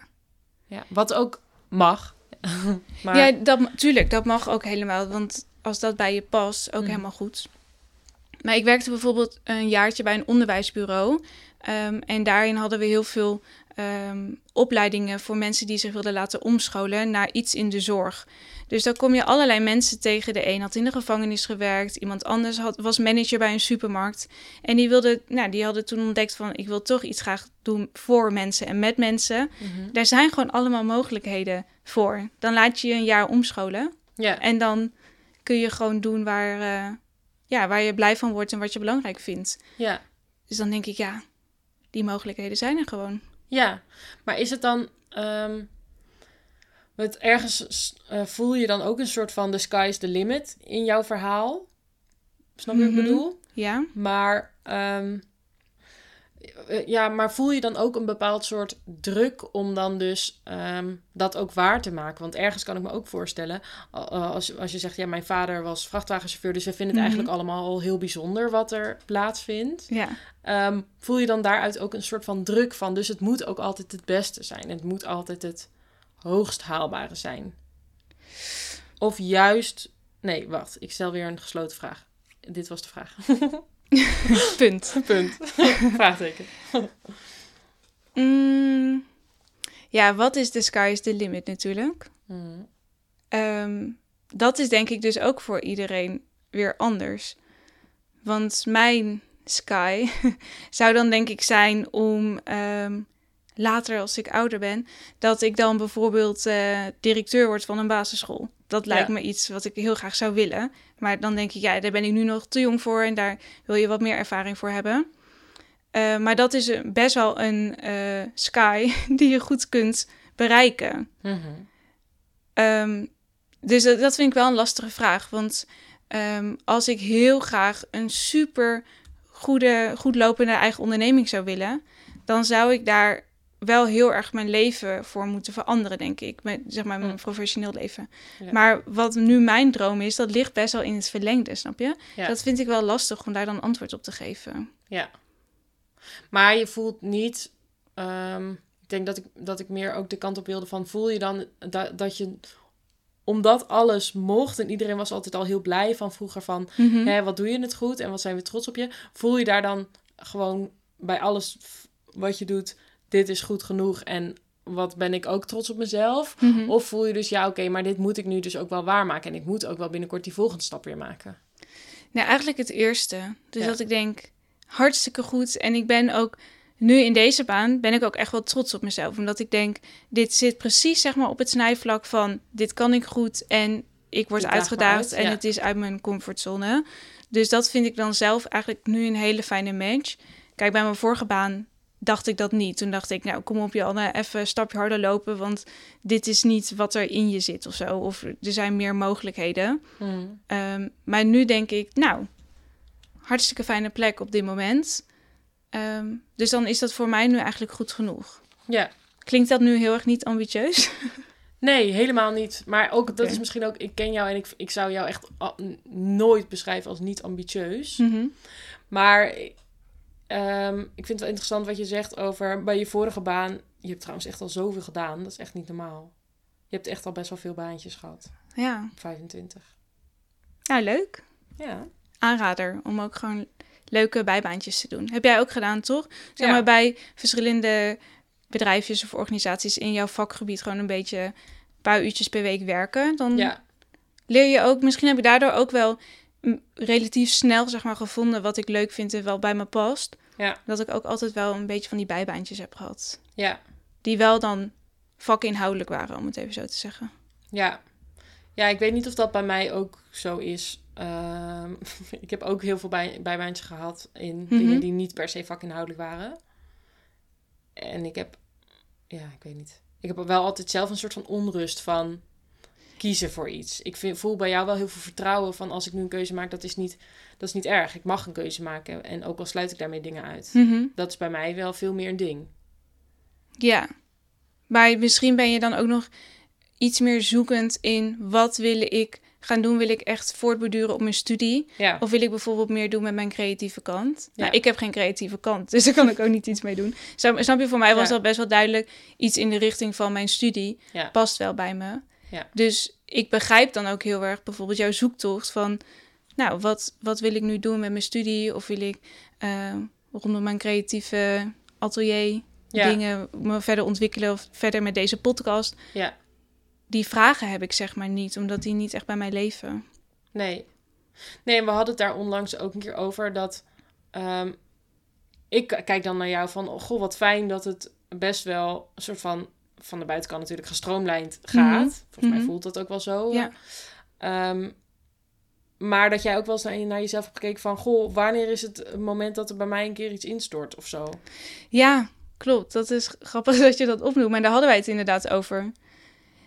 Ja, wat ook mag. maar Ja, dat, tuurlijk, dat mag ook helemaal. Want als dat bij je past, ook Mm. helemaal goed. Maar ik werkte bijvoorbeeld een jaartje bij een onderwijsbureau. Ehm, en daarin hadden we heel veel ehm, opleidingen voor mensen die zich wilden laten omscholen naar iets in de zorg. Dus daar kom je allerlei mensen tegen. De een had in de gevangenis gewerkt, iemand anders had, was manager bij een supermarkt. En die, wilde, nou, die hadden toen ontdekt van ik wil toch iets graag doen voor mensen en met mensen. Mhm. Daar zijn gewoon allemaal mogelijkheden voor. Dan laat je je een jaar omscholen. ja. En dan kun je gewoon doen waar, eh, ja, waar je blij van wordt en wat je belangrijk vindt. ja. Dus dan denk ik, ja, die mogelijkheden zijn er gewoon. Ja, maar is het dan. het ergens uh, voel je dan ook een soort van the sky is the limit in jouw verhaal. Snap je wat ik Mhm. bedoel? Ja. Maar, ehm, eh, ja, maar voel je dan ook een bepaald soort druk om dan dus ehm, dat ook waar te maken? Want ergens kan ik me ook voorstellen, a- als, als je zegt, ja, mijn vader was vrachtwagenchauffeur, dus we vinden het Mhm. eigenlijk allemaal al heel bijzonder wat er plaatsvindt. Ja. Ehm, voel je dan daaruit ook een soort van druk van, dus het moet ook altijd het beste zijn. Het moet altijd het hoogst haalbare zijn. Of juist, nee, wacht, ik stel weer een gesloten vraag. Dit was de vraag. Punt. Punt. Vraagteken. Mm, ja, wat is the sky is the limit natuurlijk? Mm. Ehm, dat is denk ik dus ook voor iedereen weer anders. Want mijn sky zou dan denk ik zijn om ehm, later als ik ouder ben, dat ik dan bijvoorbeeld eh, directeur word van een basisschool. Dat lijkt Ja. me iets wat ik heel graag zou willen. Maar dan denk ik, ja, daar ben ik nu nog te jong voor en daar wil je wat meer ervaring voor hebben. Eh, maar dat is een- best wel een eh, sky die je goed kunt bereiken. Mhm. Ehm, dus dat, dat vind ik wel een lastige vraag. Want ehm, als ik heel graag een super goede, goed lopende eigen onderneming zou willen, dan zou ik daar wel heel erg mijn leven voor moeten veranderen, denk ik. Met, zeg maar mijn Hm. professioneel leven. Ja. Maar wat nu mijn droom is, dat ligt best wel in het verlengde, snap je? Ja. Dat vind ik wel lastig om daar dan antwoord op te geven. Ja. Maar je voelt niet. ehm, ik denk dat ik, dat ik meer ook de kant op wilde van. Voel je dan dat, dat je. Omdat alles mocht en iedereen was altijd al heel blij van vroeger van. Mhm. Hè, wat doe je het goed en wat zijn we trots op je? Voel je daar dan gewoon bij alles wat je doet. Dit is goed genoeg en wat ben ik ook trots op mezelf? Mhm. Of voel je dus ja, oké, maar dit moet ik nu dus ook wel waarmaken. En ik moet ook wel binnenkort die volgende stap weer maken. Nou, eigenlijk het eerste. Dus Ja. dat ik denk, hartstikke goed. En ik ben ook nu in deze baan, ben ik ook echt wel trots op mezelf. Omdat ik denk, dit zit precies zeg maar op het snijvlak van, dit kan ik goed en ik word Ik uitgedaagd uit, en ja. het is uit mijn comfortzone. Dus dat vind ik dan zelf eigenlijk nu een hele fijne match. Kijk, bij mijn vorige baan dacht ik dat niet. Toen dacht ik, nou kom op Janne, even een stapje harder lopen, want dit is niet wat er in je zit of zo. Of er zijn meer mogelijkheden. Hmm. Ehm, maar nu denk ik, nou, hartstikke fijne plek op dit moment. Ehm, dus dan is dat voor mij nu eigenlijk goed genoeg. Ja, Klinkt dat nu heel erg niet ambitieus? Nee, helemaal niet. Maar ook, dat is misschien ook, ik ken jou en ik, ik zou jou echt nooit beschrijven als niet ambitieus. Mhm. Maar ehm, ik vind het wel interessant wat je zegt over bij je vorige baan. Je hebt trouwens echt al zoveel gedaan, dat is echt niet normaal. Je hebt echt al best wel veel baantjes gehad, Ja, 25. nou leuk. Ja, Aanrader om ook gewoon leuke bijbaantjes te doen. Heb jij ook gedaan, toch? Zeg Ja. maar bij verschillende bedrijfjes of organisaties in jouw vakgebied gewoon een beetje een paar uurtjes per week werken. Dan ja, leer je ook, misschien heb ik daardoor ook wel relatief snel zeg maar gevonden wat ik leuk vind en wel bij me past. ja, Dat ik ook altijd wel een beetje van die bijbaantjes heb gehad. ja, Die wel dan vakinhoudelijk waren, om het even zo te zeggen. ja. Ja, ik weet niet of dat bij mij ook zo is. Ehm, ik heb ook heel veel bij, bijbaantjes gehad in Mhm. dingen die niet per se vakinhoudelijk waren. En ik heb, ja, ik weet niet. Ik heb wel altijd zelf een soort van onrust van kiezen voor iets. Ik vind, voel bij jou wel heel veel vertrouwen van als ik nu een keuze maak, dat is, niet, dat is niet erg. Ik mag een keuze maken en ook al sluit ik daarmee dingen uit. Mhm. Dat is bij mij wel veel meer een ding. Ja. Maar misschien ben je dan ook nog iets meer zoekend in wat wil ik gaan doen? Wil ik echt voortborduren op mijn studie? Ja, Of wil ik bijvoorbeeld meer doen met mijn creatieve kant? Ja. Nou, ik heb geen creatieve kant, dus daar kan ik ook niet iets mee doen. Snap, snap je, voor mij was Ja. dat best wel duidelijk. Iets in de richting van mijn studie ja, past wel bij me. Ja. Dus ik begrijp dan ook heel erg bijvoorbeeld jouw zoektocht van... Nou, wat, wat wil ik nu doen met mijn studie? Of wil ik eh, rondom mijn creatieve atelier ja, dingen me verder ontwikkelen... of verder met deze podcast? ja. Die vragen heb ik zeg maar niet, omdat die niet echt bij mij leven. Nee. Nee, we hadden het daar onlangs ook een keer over dat. ehm, ik kijk dan naar jou van, oh, goh, wat fijn dat het best wel een soort van, van de buitenkant natuurlijk gestroomlijnd gaat. Mhm. Volgens mij Mhm. voelt dat ook wel zo. Ja. Ehm, maar dat jij ook wel eens naar, naar jezelf hebt gekeken van, goh, wanneer is het moment dat er bij mij een keer iets instort of zo? Ja, klopt. Dat is grappig dat je dat opnoemt. Maar daar hadden wij het inderdaad over.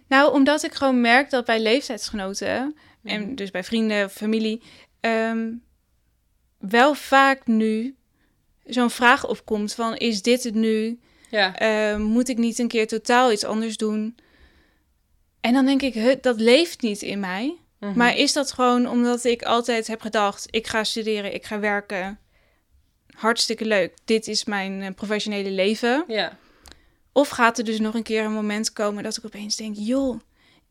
Nou, omdat ik gewoon merk dat bij leeftijdsgenoten en Mhm. dus bij vrienden, familie, ehm, wel vaak nu zo'n vraag opkomt van is dit het nu? Ja. Ehm, moet ik niet een keer totaal iets anders doen? En dan denk ik, "Huh, dat leeft niet in mij. Mhm. Maar is dat gewoon omdat ik altijd heb gedacht, ik ga studeren, ik ga werken. Hartstikke leuk. Dit is mijn eh, professionele leven. Ja. Of gaat er dus nog een keer een moment komen dat ik opeens denk, joh,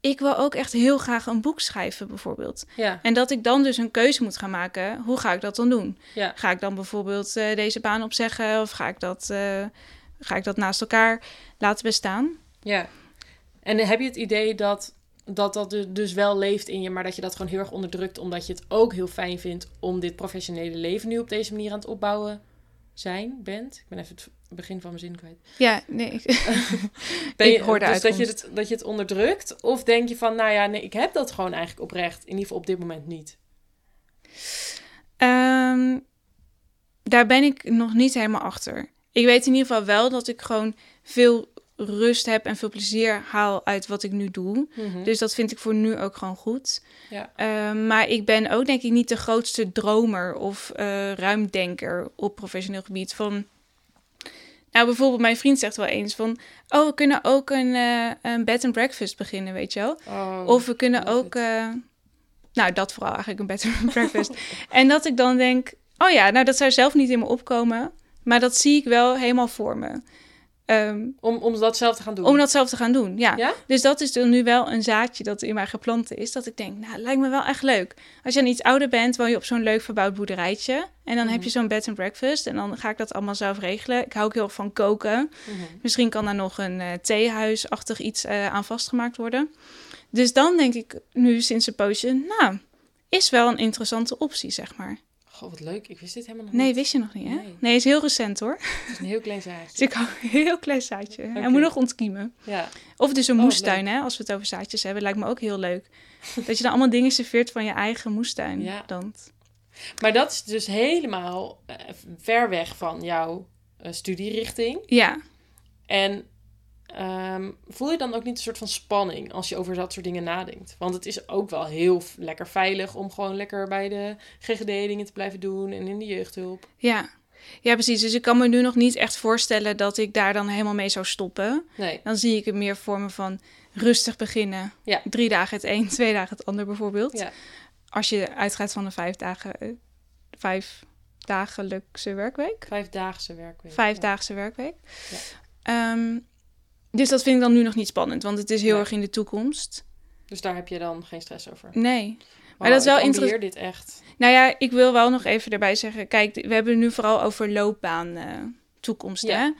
ik wil ook echt heel graag een boek schrijven bijvoorbeeld. Ja. En dat ik dan dus een keuze moet gaan maken. Hoe ga ik dat dan doen? Ja. Ga ik dan bijvoorbeeld eh, deze baan opzeggen of ga ik dat, eh, ga ik dat naast elkaar laten bestaan? Ja. En heb je het idee dat dat, dat du- dus wel leeft in je, maar dat je dat gewoon heel erg onderdrukt, omdat je het ook heel fijn vindt om dit professionele leven nu op deze manier aan het opbouwen zijn, bent? Ik ben even het begin van mijn zin kwijt. Ja, nee. ik- Ben Ik je, hoor de dus dat je, het, dat je het onderdrukt? Of denk je van, nou ja, nee, ik heb dat gewoon eigenlijk oprecht. In ieder geval op dit moment niet. Ehm, daar ben ik nog niet helemaal achter. Ik weet in ieder geval wel dat ik gewoon veel rust heb en veel plezier haal uit wat ik nu doe. Mhm. Dus dat vind ik voor nu ook gewoon goed. Ja. Ehm, maar ik ben ook denk ik niet de grootste dromer of eh, ruimdenker op professioneel gebied. Van, nou bijvoorbeeld mijn vriend zegt wel eens van... Oh, we kunnen ook een, eh, een bed and breakfast beginnen, weet je wel. Oh, Of we kunnen ook... eh, nou, dat vooral eigenlijk een bed and breakfast. en dat ik dan denk... Oh ja, nou dat zou zelf niet in me opkomen. Maar dat zie ik wel helemaal voor me. Ehm, om, om dat zelf te gaan doen. om dat zelf te gaan doen, ja. Ja? Dus dat is nu wel een zaadje dat in mij geplant is. Dat ik denk, nou, lijkt me wel echt leuk. Als je dan iets ouder bent, woon je op zo'n leuk verbouwd boerderijtje. En dan heb Mhm. je zo'n bed and breakfast. En dan ga ik dat allemaal zelf regelen. Ik hou ook heel erg van koken. Mhm. Misschien kan daar nog een eh, theehuisachtig iets eh, aan vastgemaakt worden. Dus dan denk ik nu sinds een poosje, nou, is wel een interessante optie, zeg maar. Goh, wat leuk. Ik wist dit helemaal nog Nee, niet. wist je nog niet, hè? Nee. Nee, is heel recent hoor. Het is een heel klein zaadje. Dus ik hou een heel klein zaadje. Hij Oké. moet nog ontkiemen. Ja. Of dus een Oh, moestuin, hè? Als we het over zaadjes hebben, lijkt me ook heel leuk. dat je dan allemaal dingen serveert van je eigen moestuin. Ja. Dan. Maar dat is dus helemaal eh, ver weg van jouw eh, studierichting. Ja, En ehm, voel je dan ook niet een soort van spanning als je over dat soort dingen nadenkt? Want het is ook wel heel lekker veilig om gewoon lekker bij de GGD dingen te blijven doen en in de jeugdhulp. ja. Ja, precies. Dus ik kan me nu nog niet echt voorstellen dat ik daar dan helemaal mee zou stoppen. Nee. Dan zie ik het meer voor me van rustig beginnen. Ja. Drie dagen het een, twee dagen het ander bijvoorbeeld. Ja. Als je uitgaat van een vijf dagen, eh, vijf dagelijkse werkweek. Vijfdaagse werkweek. Vijfdaagse werkweek. Ja. Ehm, dus dat vind ik dan nu nog niet spannend, want het is heel Nee. erg in de toekomst. Dus daar heb je dan geen stress over. Nee. Maar dat is wel ik inter- ambieer dit echt. Nou ja, ik wil wel nog even erbij zeggen. Kijk, we hebben het nu vooral over loopbaan eh, toekomst. Ja. Hè?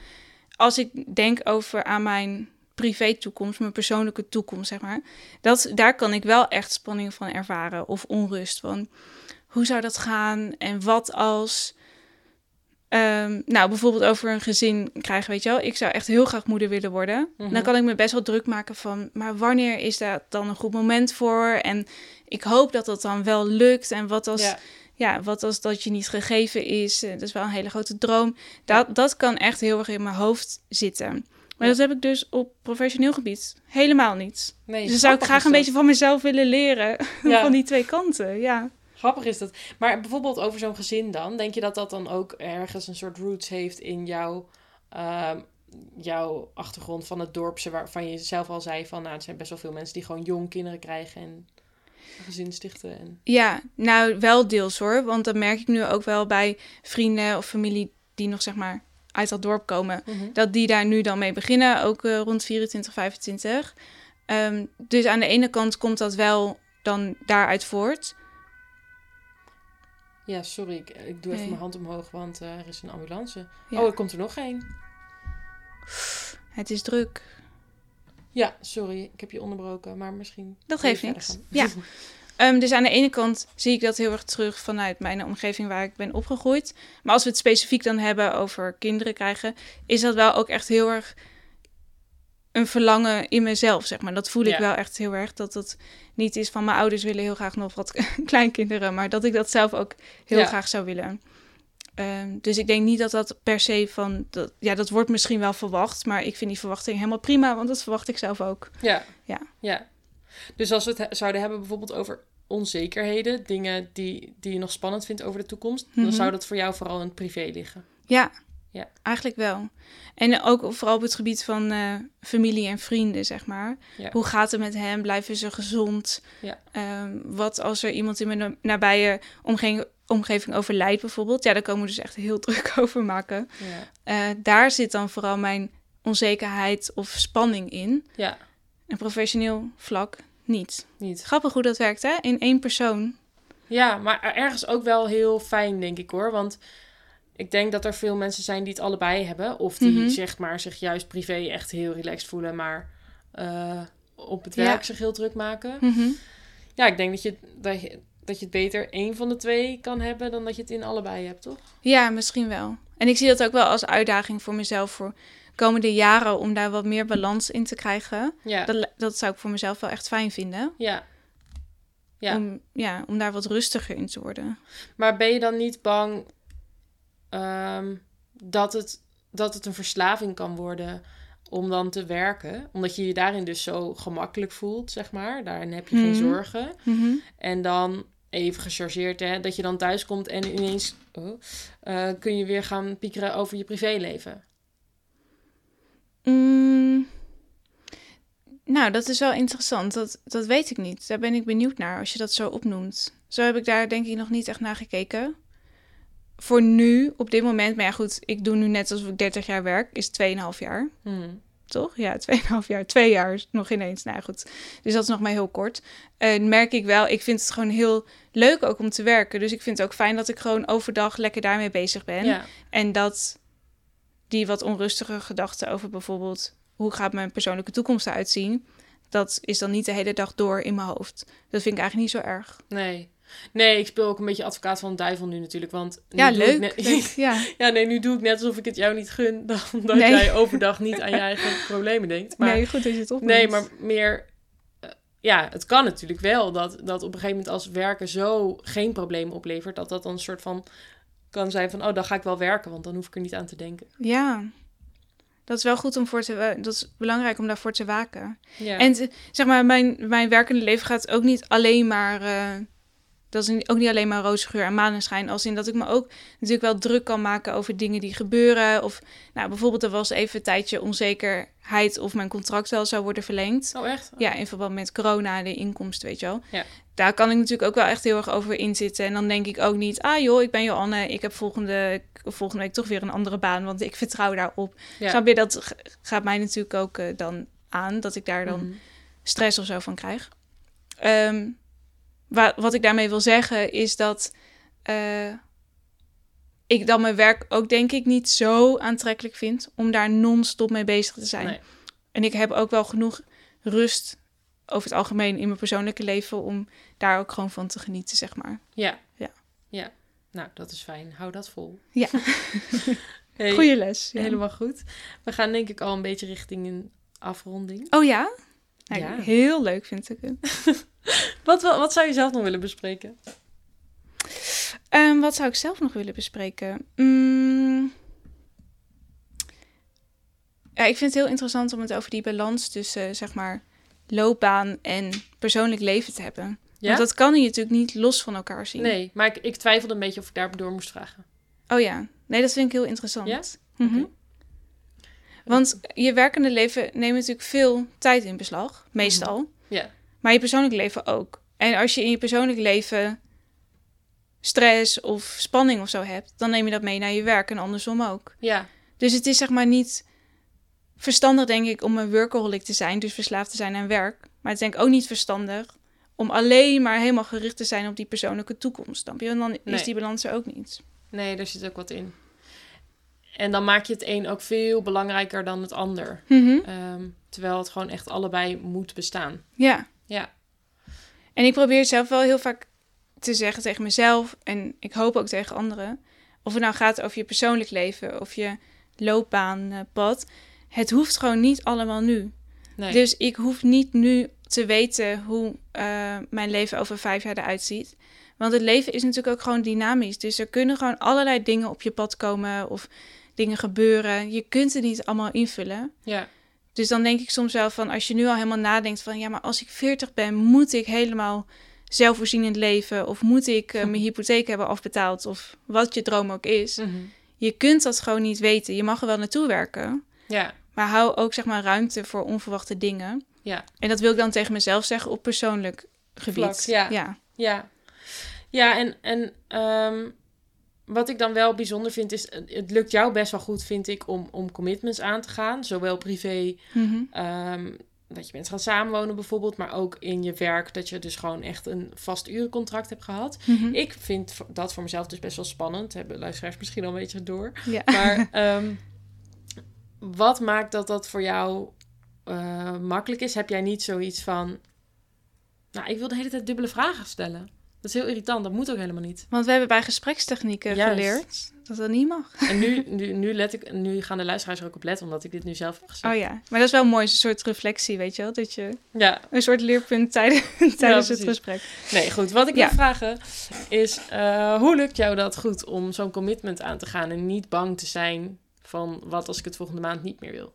Als ik denk over aan mijn privé toekomst, mijn persoonlijke toekomst, zeg maar. Dat, daar kan ik wel echt spanning van ervaren of onrust van. Hoe zou dat gaan en wat als... ehm, nou, bijvoorbeeld over een gezin krijgen, weet je wel. Ik zou echt heel graag moeder willen worden. Mhm. Dan kan ik me best wel druk maken van... maar wanneer is daar dan een goed moment voor? En ik hoop dat dat dan wel lukt. En wat als Ja. ja, wat als dat je niet gegeven is? Eh, Dat is wel een hele grote droom. Dat, dat kan echt heel erg in mijn hoofd zitten. Maar Ja. dat heb ik dus op professioneel gebied helemaal niet. Nee, Dus dan zou ik graag een dat. beetje van mezelf willen leren. Van die twee kanten, ja. Grappig is dat. Maar bijvoorbeeld over zo'n gezin dan, denk je dat dat dan ook ergens een soort roots heeft in jouw, ehm, jouw achtergrond van het dorpse, waarvan je zelf al zei van, nou, er zijn best wel veel mensen die gewoon jong kinderen krijgen en een gezin stichten. En... Ja, nou wel deels hoor. Want dat merk ik nu ook wel bij vrienden of familie die nog zeg maar uit dat dorp komen. dat die daar nu dan mee beginnen, ook eh, rond 24, 25. Ehm, dus aan de ene kant komt dat wel dan daaruit voort. Ja, sorry, ik, ik doe even Nee. mijn hand omhoog, want eh, er is een ambulance. Ja. Oh, er komt er nog één. Het is druk. Ja, sorry, ik heb je onderbroken, maar misschien... Dat geeft niks. gaan. Ehm, dus aan de ene kant zie ik dat heel erg terug vanuit mijn omgeving waar ik ben opgegroeid. Maar als we het specifiek dan hebben over kinderen krijgen, is dat wel ook echt heel erg een verlangen in mezelf, zeg maar. Dat voel ik Ja. wel echt heel erg. Dat het niet is van mijn ouders willen heel graag nog wat kleinkinderen, maar dat ik dat zelf ook heel Ja. graag zou willen. Ehm, dus ik denk niet dat dat per se van... Dat, ja, dat wordt misschien wel verwacht, maar ik vind die verwachting helemaal prima, want dat verwacht ik zelf ook. Ja. Ja. ja. Dus als we het he- zouden hebben bijvoorbeeld over onzekerheden, dingen die, die je nog spannend vindt over de toekomst, Mhm. dan zou dat voor jou vooral in het privé liggen. Ja, Ja. eigenlijk wel. En ook vooral op het gebied van eh, familie en vrienden, zeg maar. Ja. Hoe gaat het met hem? Blijven ze gezond? Ja. Ehm, wat als er iemand in mijn na- nabije omgeving, omgeving overlijdt bijvoorbeeld? Ja, daar komen we dus echt heel druk over maken. Ja. Eh, daar zit dan vooral mijn onzekerheid of spanning in. Ja, En professioneel vlak niet. niet. Grappig hoe dat werkt, hè? In één persoon. Ja, maar ergens ook wel heel fijn, denk ik hoor. Want ik denk dat er veel mensen zijn die het allebei hebben. Of die Mhm. zeg maar, zich juist privé echt heel relaxed voelen, maar eh, op het Ja. werk zich heel druk maken. Mhm. Ja, ik denk dat je, dat, je, dat je het beter één van de twee kan hebben dan dat je het in allebei hebt, toch? Ja, misschien wel. En ik zie dat ook wel als uitdaging voor mezelf voor komende jaren om daar wat meer balans in te krijgen. Ja, Dat, dat zou ik voor mezelf wel echt fijn vinden. ja. Ja. Om, ja, om daar wat rustiger in te worden. Maar ben je dan niet bang ehm, dat, het, dat het een verslaving kan worden om dan te werken? Omdat je je daarin dus zo gemakkelijk voelt, zeg maar. Daarin heb je geen Mhm. zorgen. Mhm. En dan even gechargeerd, hè, dat je dan thuis komt en ineens oh, eh, kun je weer gaan piekeren over je privéleven. Mm. Nou, dat is wel interessant. Dat, dat weet ik niet. Daar ben ik benieuwd naar als je dat zo opnoemt. Zo heb ik daar denk ik nog niet echt naar gekeken. Voor nu, op dit moment, maar ja goed, ik doe nu net alsof ik 30 jaar werk, is 2,5 jaar. Hmm. toch? Ja, 2,5 jaar. Twee jaar nog ineens. Nou goed. Dus dat is nog maar heel kort. En merk ik wel, ik vind het gewoon heel leuk ook om te werken. Dus ik vind het ook fijn dat ik gewoon overdag lekker daarmee bezig ben. Ja, En dat die wat onrustige gedachten over bijvoorbeeld... hoe gaat mijn persoonlijke toekomst eruit zien... dat is dan niet de hele dag door in mijn hoofd. Dat vind ik eigenlijk niet zo erg. nee. Nee, ik speel ook een beetje advocaat van de duivel nu natuurlijk, want... nu Ja, leuk. net- leuk, Ja. Ja, nee, nu doe ik net alsof ik het jou niet gun, dan dat Nee. jij overdag niet aan je eigen problemen denkt. Maar, nee, goed dat je het opnoemt. nee, maar meer... eh, ja, het kan natuurlijk wel dat, dat op een gegeven moment als werken zo geen probleem oplevert, dat dat dan een soort van kan zijn van, oh, dan ga ik wel werken, want dan hoef ik er niet aan te denken. Ja. Dat is wel goed om voor te... Dat is belangrijk om daarvoor te waken. Ja, En t- zeg maar, mijn, mijn werkende leven gaat ook niet alleen maar. eh, dat is ook niet alleen maar roze geur en maneschijn. Als in dat ik me ook natuurlijk wel druk kan maken over dingen die gebeuren. Of nou, bijvoorbeeld, er was even een tijdje onzekerheid of mijn contract wel zou worden verlengd. oh echt? Ja, in verband met corona, de inkomsten, weet je wel. Ja. Daar kan ik natuurlijk ook wel echt heel erg over inzitten. En dan denk ik ook niet, ah joh, ik ben Joanne. Ik heb volgende, volgende week toch weer een andere baan, want ik vertrouw daarop. Ja. Snap je, dat gaat mij natuurlijk ook eh, dan aan, dat ik daar dan Mhm. stress of zo van krijg. Ehm, wa- wat ik daarmee wil zeggen is dat eh, ik dan mijn werk ook denk ik niet zo aantrekkelijk vind om daar non-stop mee bezig te zijn. Nee. En ik heb ook wel genoeg rust over het algemeen in mijn persoonlijke leven om daar ook gewoon van te genieten, zeg maar. Ja. Ja. Ja. Nou, dat is fijn. Hou dat vol. Ja. Hey, Goeie les. ja. Helemaal goed. We gaan denk ik al een beetje richting een afronding. Oh ja? Nou, Ja. Heel leuk vind ik het. Wat, wat, wat zou je zelf nog willen bespreken? Ehm, wat zou ik zelf nog willen bespreken? Mm. Ja, ik vind het heel interessant om het over die balans tussen, zeg maar, loopbaan en persoonlijk leven te hebben. Ja? Want dat kan je natuurlijk niet los van elkaar zien. Nee, maar ik, ik twijfelde een beetje of ik daar door moest vragen. Oh ja, nee, dat vind ik heel interessant. Ja? Mhm. Want je werkende leven neemt natuurlijk veel tijd in beslag, meestal. Ja. Maar je persoonlijk leven ook. En als je in je persoonlijk leven stress of spanning of zo hebt, dan neem je dat mee naar je werk en andersom ook. Ja. Dus het is zeg maar niet verstandig, denk ik, om een workaholic te zijn, dus verslaafd te zijn aan werk. Maar het is denk ik ook niet verstandig om alleen maar helemaal gericht te zijn op die persoonlijke toekomst. Je? En dan Nee. is die balans er ook niet. Nee, daar zit ook wat in. En dan maak je het een ook veel belangrijker dan het ander. Mhm. Ehm, terwijl het gewoon echt allebei moet bestaan. Ja. Ja. En ik probeer zelf wel heel vaak te zeggen tegen mezelf en ik hoop ook tegen anderen. Of het nou gaat over je persoonlijk leven of je loopbaanpad. Het hoeft gewoon niet allemaal nu. Nee. Dus ik hoef niet nu te weten hoe eh, mijn leven over vijf jaar eruit ziet. Want het leven is natuurlijk ook gewoon dynamisch. Dus er kunnen gewoon allerlei dingen op je pad komen of dingen gebeuren. Je kunt het niet allemaal invullen. Ja. Dus dan denk ik soms wel van, als je nu al helemaal nadenkt van, ja, maar als ik 40 ben, moet ik helemaal zelfvoorzienend leven? Of moet ik eh, mijn hypotheek hebben afbetaald? Of wat je droom ook is. Mhm. Je kunt dat gewoon niet weten. Je mag er wel naartoe werken. Ja. Maar hou ook zeg maar ruimte voor onverwachte dingen. Ja. En dat wil ik dan tegen mezelf zeggen op persoonlijk gebied. Vlak, ja. ja. Ja, ja en, en ehm, wat ik dan wel bijzonder vind is, het het lukt jou best wel goed, vind ik, om, om commitments aan te gaan. Zowel privé, Mhm. ehm, dat je bent gaan samenwonen bijvoorbeeld, maar ook in je werk, dat je dus gewoon echt een vast urencontract hebt gehad. Mhm. Ik vind dat voor mezelf dus best wel spannend. Hebben luisteraars misschien al een beetje door. ja. Maar ehm, wat maakt dat dat voor jou eh, makkelijk is? Heb jij niet zoiets van... Nou, ik wil de hele tijd dubbele vragen stellen. Dat is heel irritant. Dat moet ook helemaal niet. Want we hebben bij gesprekstechnieken Juist. geleerd dat dat niet mag. En nu, nu, nu, let ik, nu gaan de luisteraars er ook op letten, omdat ik dit nu zelf heb gezegd. Oh ja, maar dat is wel mooi, een soort reflectie, weet je wel? Dat je Ja, een soort leerpunt tijdens, het gesprek. nee, goed. Wat ik Ja. wil vragen is, eh, hoe lukt jou dat goed om zo'n commitment aan te gaan en niet bang te zijn van wat als ik het volgende maand niet meer wil?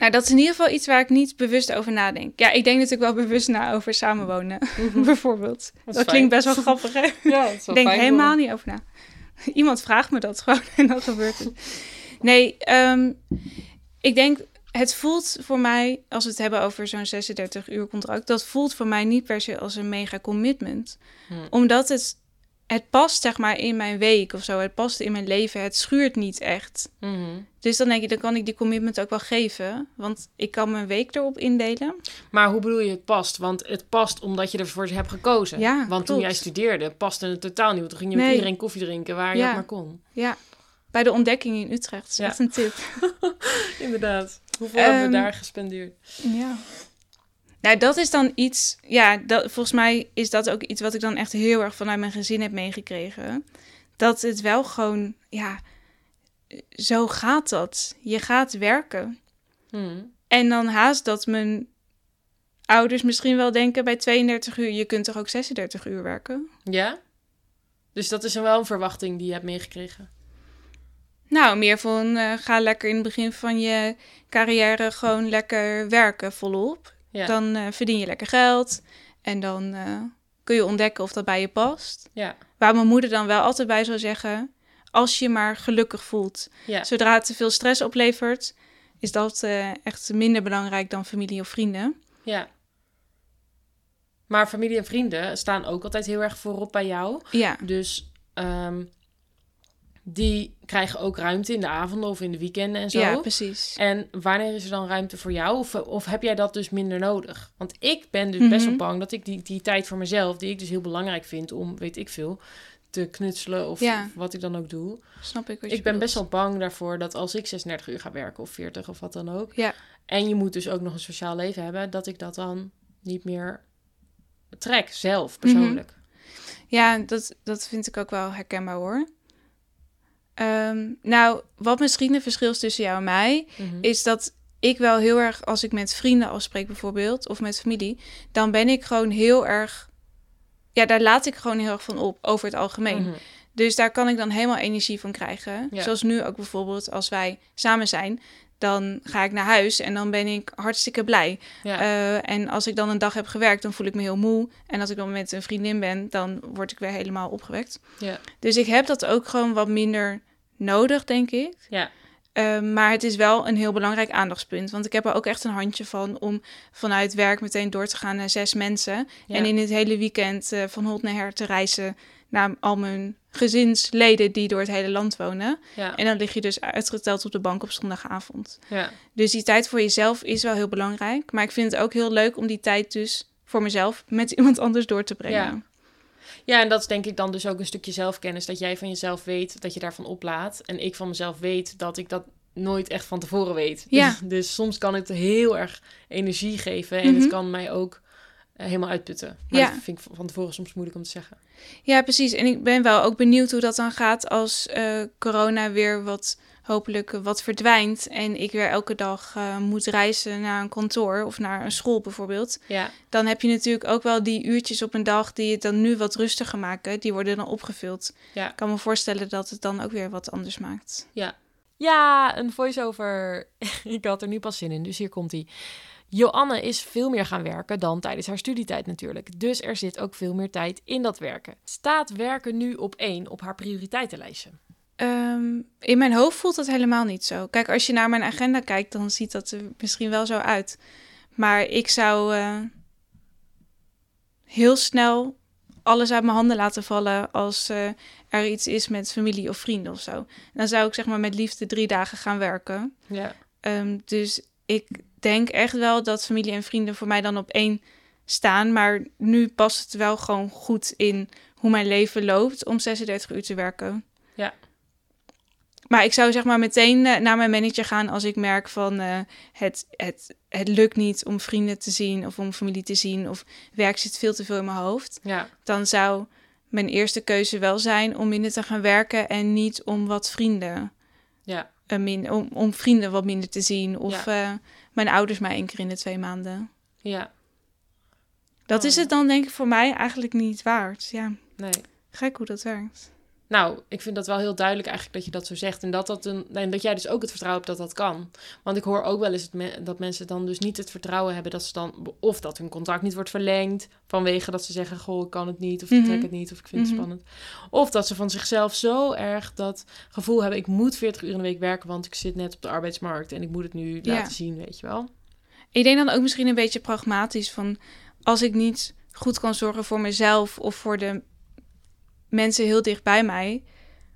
Nou, dat is in ieder geval iets waar ik niet bewust over nadenk. Ja, ik denk natuurlijk wel bewust na over samenwonen, bijvoorbeeld. Dat, klinkt best wel grappig, hè? Ja, dat is Ik denk helemaal niet over na. Iemand vraagt me dat gewoon en dan gebeurt het. Nee, ehm, ik denk, het voelt voor mij, als we het hebben over zo'n 36 uur contract, dat voelt voor mij niet per se als een mega commitment. Hmm. Omdat het, het past zeg maar in mijn week of zo, het past in mijn leven, het schuurt niet echt. Mhm. Dus dan denk ik, dan kan ik die commitment ook wel geven, want ik kan mijn week erop indelen. Maar hoe bedoel je het past? Want het past omdat je ervoor hebt gekozen. Ja, Want toen jij studeerde, paste het totaal niet. Toen ging je met iedereen koffie drinken waar je Ja. maar kon. Ja, bij de ontdekking in Utrecht, dat is Ja. echt een tip. Inderdaad. Hoeveel hebben we Ehm, daar gespendeerd? Ja. Nou, dat is dan iets. Ja, dat, volgens mij is dat ook iets wat ik dan echt heel erg vanuit mijn gezin heb meegekregen. Dat het wel gewoon, ja, zo gaat dat. Je gaat werken. Mhm. En dan haast dat mijn ouders misschien wel denken bij 32 uur, je kunt toch ook 36 uur werken? Ja? Dus dat is wel een verwachting die je hebt meegekregen. Nou, meer van eh, ga lekker in het begin van je carrière gewoon lekker werken volop. Ja. Dan eh, verdien je lekker geld en dan eh, kun je ontdekken of dat bij je past. Ja. Waar mijn moeder dan wel altijd bij zou zeggen, als je maar gelukkig voelt. Ja. Zodra het te veel stress oplevert, is dat eh, echt minder belangrijk dan familie of vrienden. ja. Maar familie en vrienden staan ook altijd heel erg voorop bij jou. Ja, Dus ehm, die krijgen ook ruimte in de avonden of in de weekenden en zo. ja precies. En wanneer is er dan ruimte voor jou? Of, of heb jij dat dus minder nodig? Want ik ben dus Mhm. best wel bang dat ik die, die tijd voor mezelf, die ik dus heel belangrijk vind om, weet ik veel, te knutselen of Ja. wat ik dan ook doe. Snap ik wat je Ik ben best wel bang daarvoor dat als ik 36 uur ga werken of 40 of wat dan ook. Ja. En je moet dus ook nog een sociaal leven hebben, dat ik dat dan niet meer trek, zelf, Mhm. persoonlijk. Ja, dat, dat vind ik ook wel herkenbaar hoor. Ehm, nou, wat misschien een verschil is tussen jou en mij, Mhm. is dat ik wel heel erg, als ik met vrienden afspreek bijvoorbeeld, of met familie, dan ben ik gewoon heel erg, ja, daar laat ik gewoon heel erg van op, over het algemeen. Mhm. Dus daar kan ik dan helemaal energie van krijgen. Ja. Zoals nu ook bijvoorbeeld, als wij samen zijn, dan ga ik naar huis en dan ben ik hartstikke blij. Ja. Eh, en als ik dan een dag heb gewerkt, dan voel ik me heel moe. En als ik dan met een vriendin ben, dan word ik weer helemaal opgewekt. ja. Dus ik heb dat ook gewoon wat minder nodig, denk ik. Ja. Eh, maar het is wel een heel belangrijk aandachtspunt. Want ik heb er ook echt een handje van om vanuit werk meteen door te gaan naar zes mensen. Ja. En in het hele weekend eh, van hot naar her te reizen naar al mijn gezinsleden die door het hele land wonen. Ja. En dan lig je dus uitgeteld op de bank op zondagavond. ja. Dus die tijd voor jezelf is wel heel belangrijk. Maar ik vind het ook heel leuk om die tijd dus voor mezelf met iemand anders door te brengen. Ja. En dat is denk ik dan dus ook een stukje zelfkennis. Dat jij van jezelf weet dat je daarvan oplaat. En ik van mezelf weet dat ik dat nooit echt van tevoren weet. Ja. Dus, dus soms kan het heel erg energie geven. En Mhm. het kan mij ook eh, helemaal uitputten. Maar Ja. dat vind ik van tevoren soms moeilijk om te zeggen. Ja, precies. En ik ben wel ook benieuwd hoe dat dan gaat als eh, corona weer wat hopelijk wat verdwijnt en ik weer elke dag eh, moet reizen naar een kantoor of naar een school bijvoorbeeld, Ja. dan heb je natuurlijk ook wel die uurtjes op een dag die het dan nu wat rustiger maken, die worden dan opgevuld. Ja. Ik kan me voorstellen dat het dan ook weer wat anders maakt. Ja, een voice-over. ik had er nu pas zin in, dus hier komt hij. Joanne is veel meer gaan werken dan tijdens haar studietijd natuurlijk. Dus er zit ook veel meer tijd in dat werken. Staat werken nu op één op haar prioriteitenlijstje? Ehm, in mijn hoofd voelt dat helemaal niet zo. Kijk, als je naar mijn agenda kijkt, dan ziet dat er misschien wel zo uit. Maar ik zou eh, heel snel alles uit mijn handen laten vallen als eh, er iets is met familie of vrienden of zo. Dan zou ik zeg maar met liefde drie dagen gaan werken. Ja. Ehm, dus ik denk echt wel dat familie en vrienden voor mij dan op één staan. Maar nu past het wel gewoon goed in hoe mijn leven loopt om 36 uur te werken. Ja. Maar ik zou zeg maar meteen eh, naar mijn manager gaan als ik merk van eh, het, het, het lukt niet om vrienden te zien of om familie te zien of werk zit veel te veel in mijn hoofd. Ja. Dan zou mijn eerste keuze wel zijn om minder te gaan werken en niet om wat vrienden Ja. eh, min, om, om vrienden wat minder te zien. Of mijn ouders maar één keer in de twee maanden. Ja. Dat Oh. is het dan denk ik voor mij eigenlijk niet waard. Ja, Nee. gek hoe dat werkt. Nou, ik vind dat wel heel duidelijk eigenlijk dat je dat zo zegt. En dat, dat, een, en dat jij dus ook het vertrouwen hebt dat dat kan. Want ik hoor ook wel eens het me- dat mensen dan dus niet het vertrouwen hebben dat ze dan... Of dat hun contract niet wordt verlengd vanwege dat ze zeggen... Goh, ik kan het niet of ik Mhm. trek het niet of ik vind het Mhm. spannend. Of dat ze van zichzelf zo erg dat gevoel hebben... ik moet 40 uur in de week werken, want ik zit net op de arbeidsmarkt... en ik moet het nu Ja. laten zien, weet je wel. Ik denk dan ook misschien een beetje pragmatisch van als ik niet goed kan zorgen voor mezelf of voor de mensen heel dicht bij mij,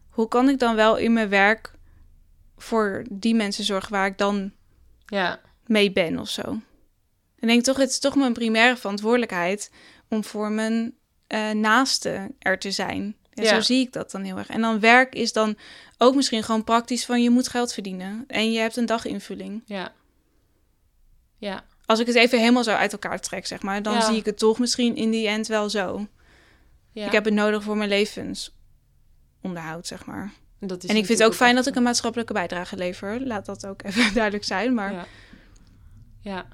hoe kan ik dan wel in mijn werk voor die mensen zorgen waar ik dan Ja, mee ben of zo? Ik denk toch, het is toch mijn primaire verantwoordelijkheid om voor mijn eh naasten er te zijn. Ja. Zo zie ik dat dan heel erg. En dan werk is dan ook misschien gewoon praktisch van je moet geld verdienen en je hebt een daginvulling. ja. Ja, Als ik het even helemaal zo uit elkaar trek, zeg maar, dan Ja. zie ik het toch misschien in die end wel zo. Ja. Ik heb het nodig voor mijn levensonderhoud, zeg maar. Dat is en ik vind het ook fijn dat ik een maatschappelijke bijdrage lever. Laat dat ook even duidelijk zijn. Maar Ja. ja.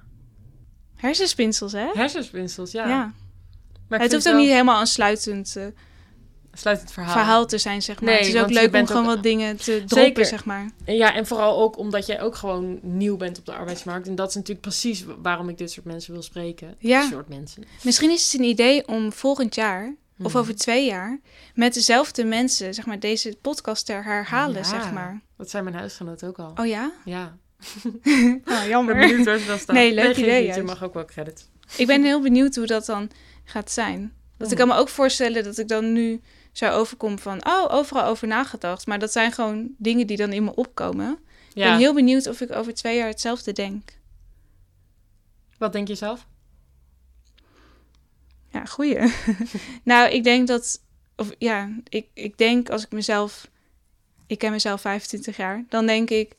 hersenspinsels, hè? Hersenspinsels, ja. Ja. Maar Het hoeft ook wel- niet helemaal een sluitend eh, Sluit het verhaal. verhaal te zijn, zeg maar. Nee, het is ook leuk om gewoon ook- wat dingen te droppen, Zeker. zeg maar. Ja, en vooral ook omdat jij ook gewoon nieuw bent op de arbeidsmarkt. En dat is natuurlijk precies waarom ik dit soort mensen wil spreken. Ja. Dit soort mensen. Misschien is het een idee om volgend jaar... Of Mhm. over twee jaar met dezelfde mensen, zeg maar, deze podcast te herhalen, Ja. zeg maar. Dat zijn mijn huisgenoten ook al. Oh ja? Ja. Nou, Ik ben jammer. benieuwd waar ze dan staan. Nee, leuk geen idee Je mag ook wel credits. Ik ben heel benieuwd hoe dat dan gaat zijn. Dat ik Mhm. kan me ook voorstellen dat ik dan nu zo overkom van... oh, overal over nagedacht. Maar dat zijn gewoon dingen die dan in me opkomen. Ik ben heel benieuwd of ik over twee jaar hetzelfde denk. Wat denk je zelf? Ja, goeie. nou, ik denk dat... Of ja, ik, ik denk als ik mezelf... Ik ken mezelf 25 jaar. Dan denk ik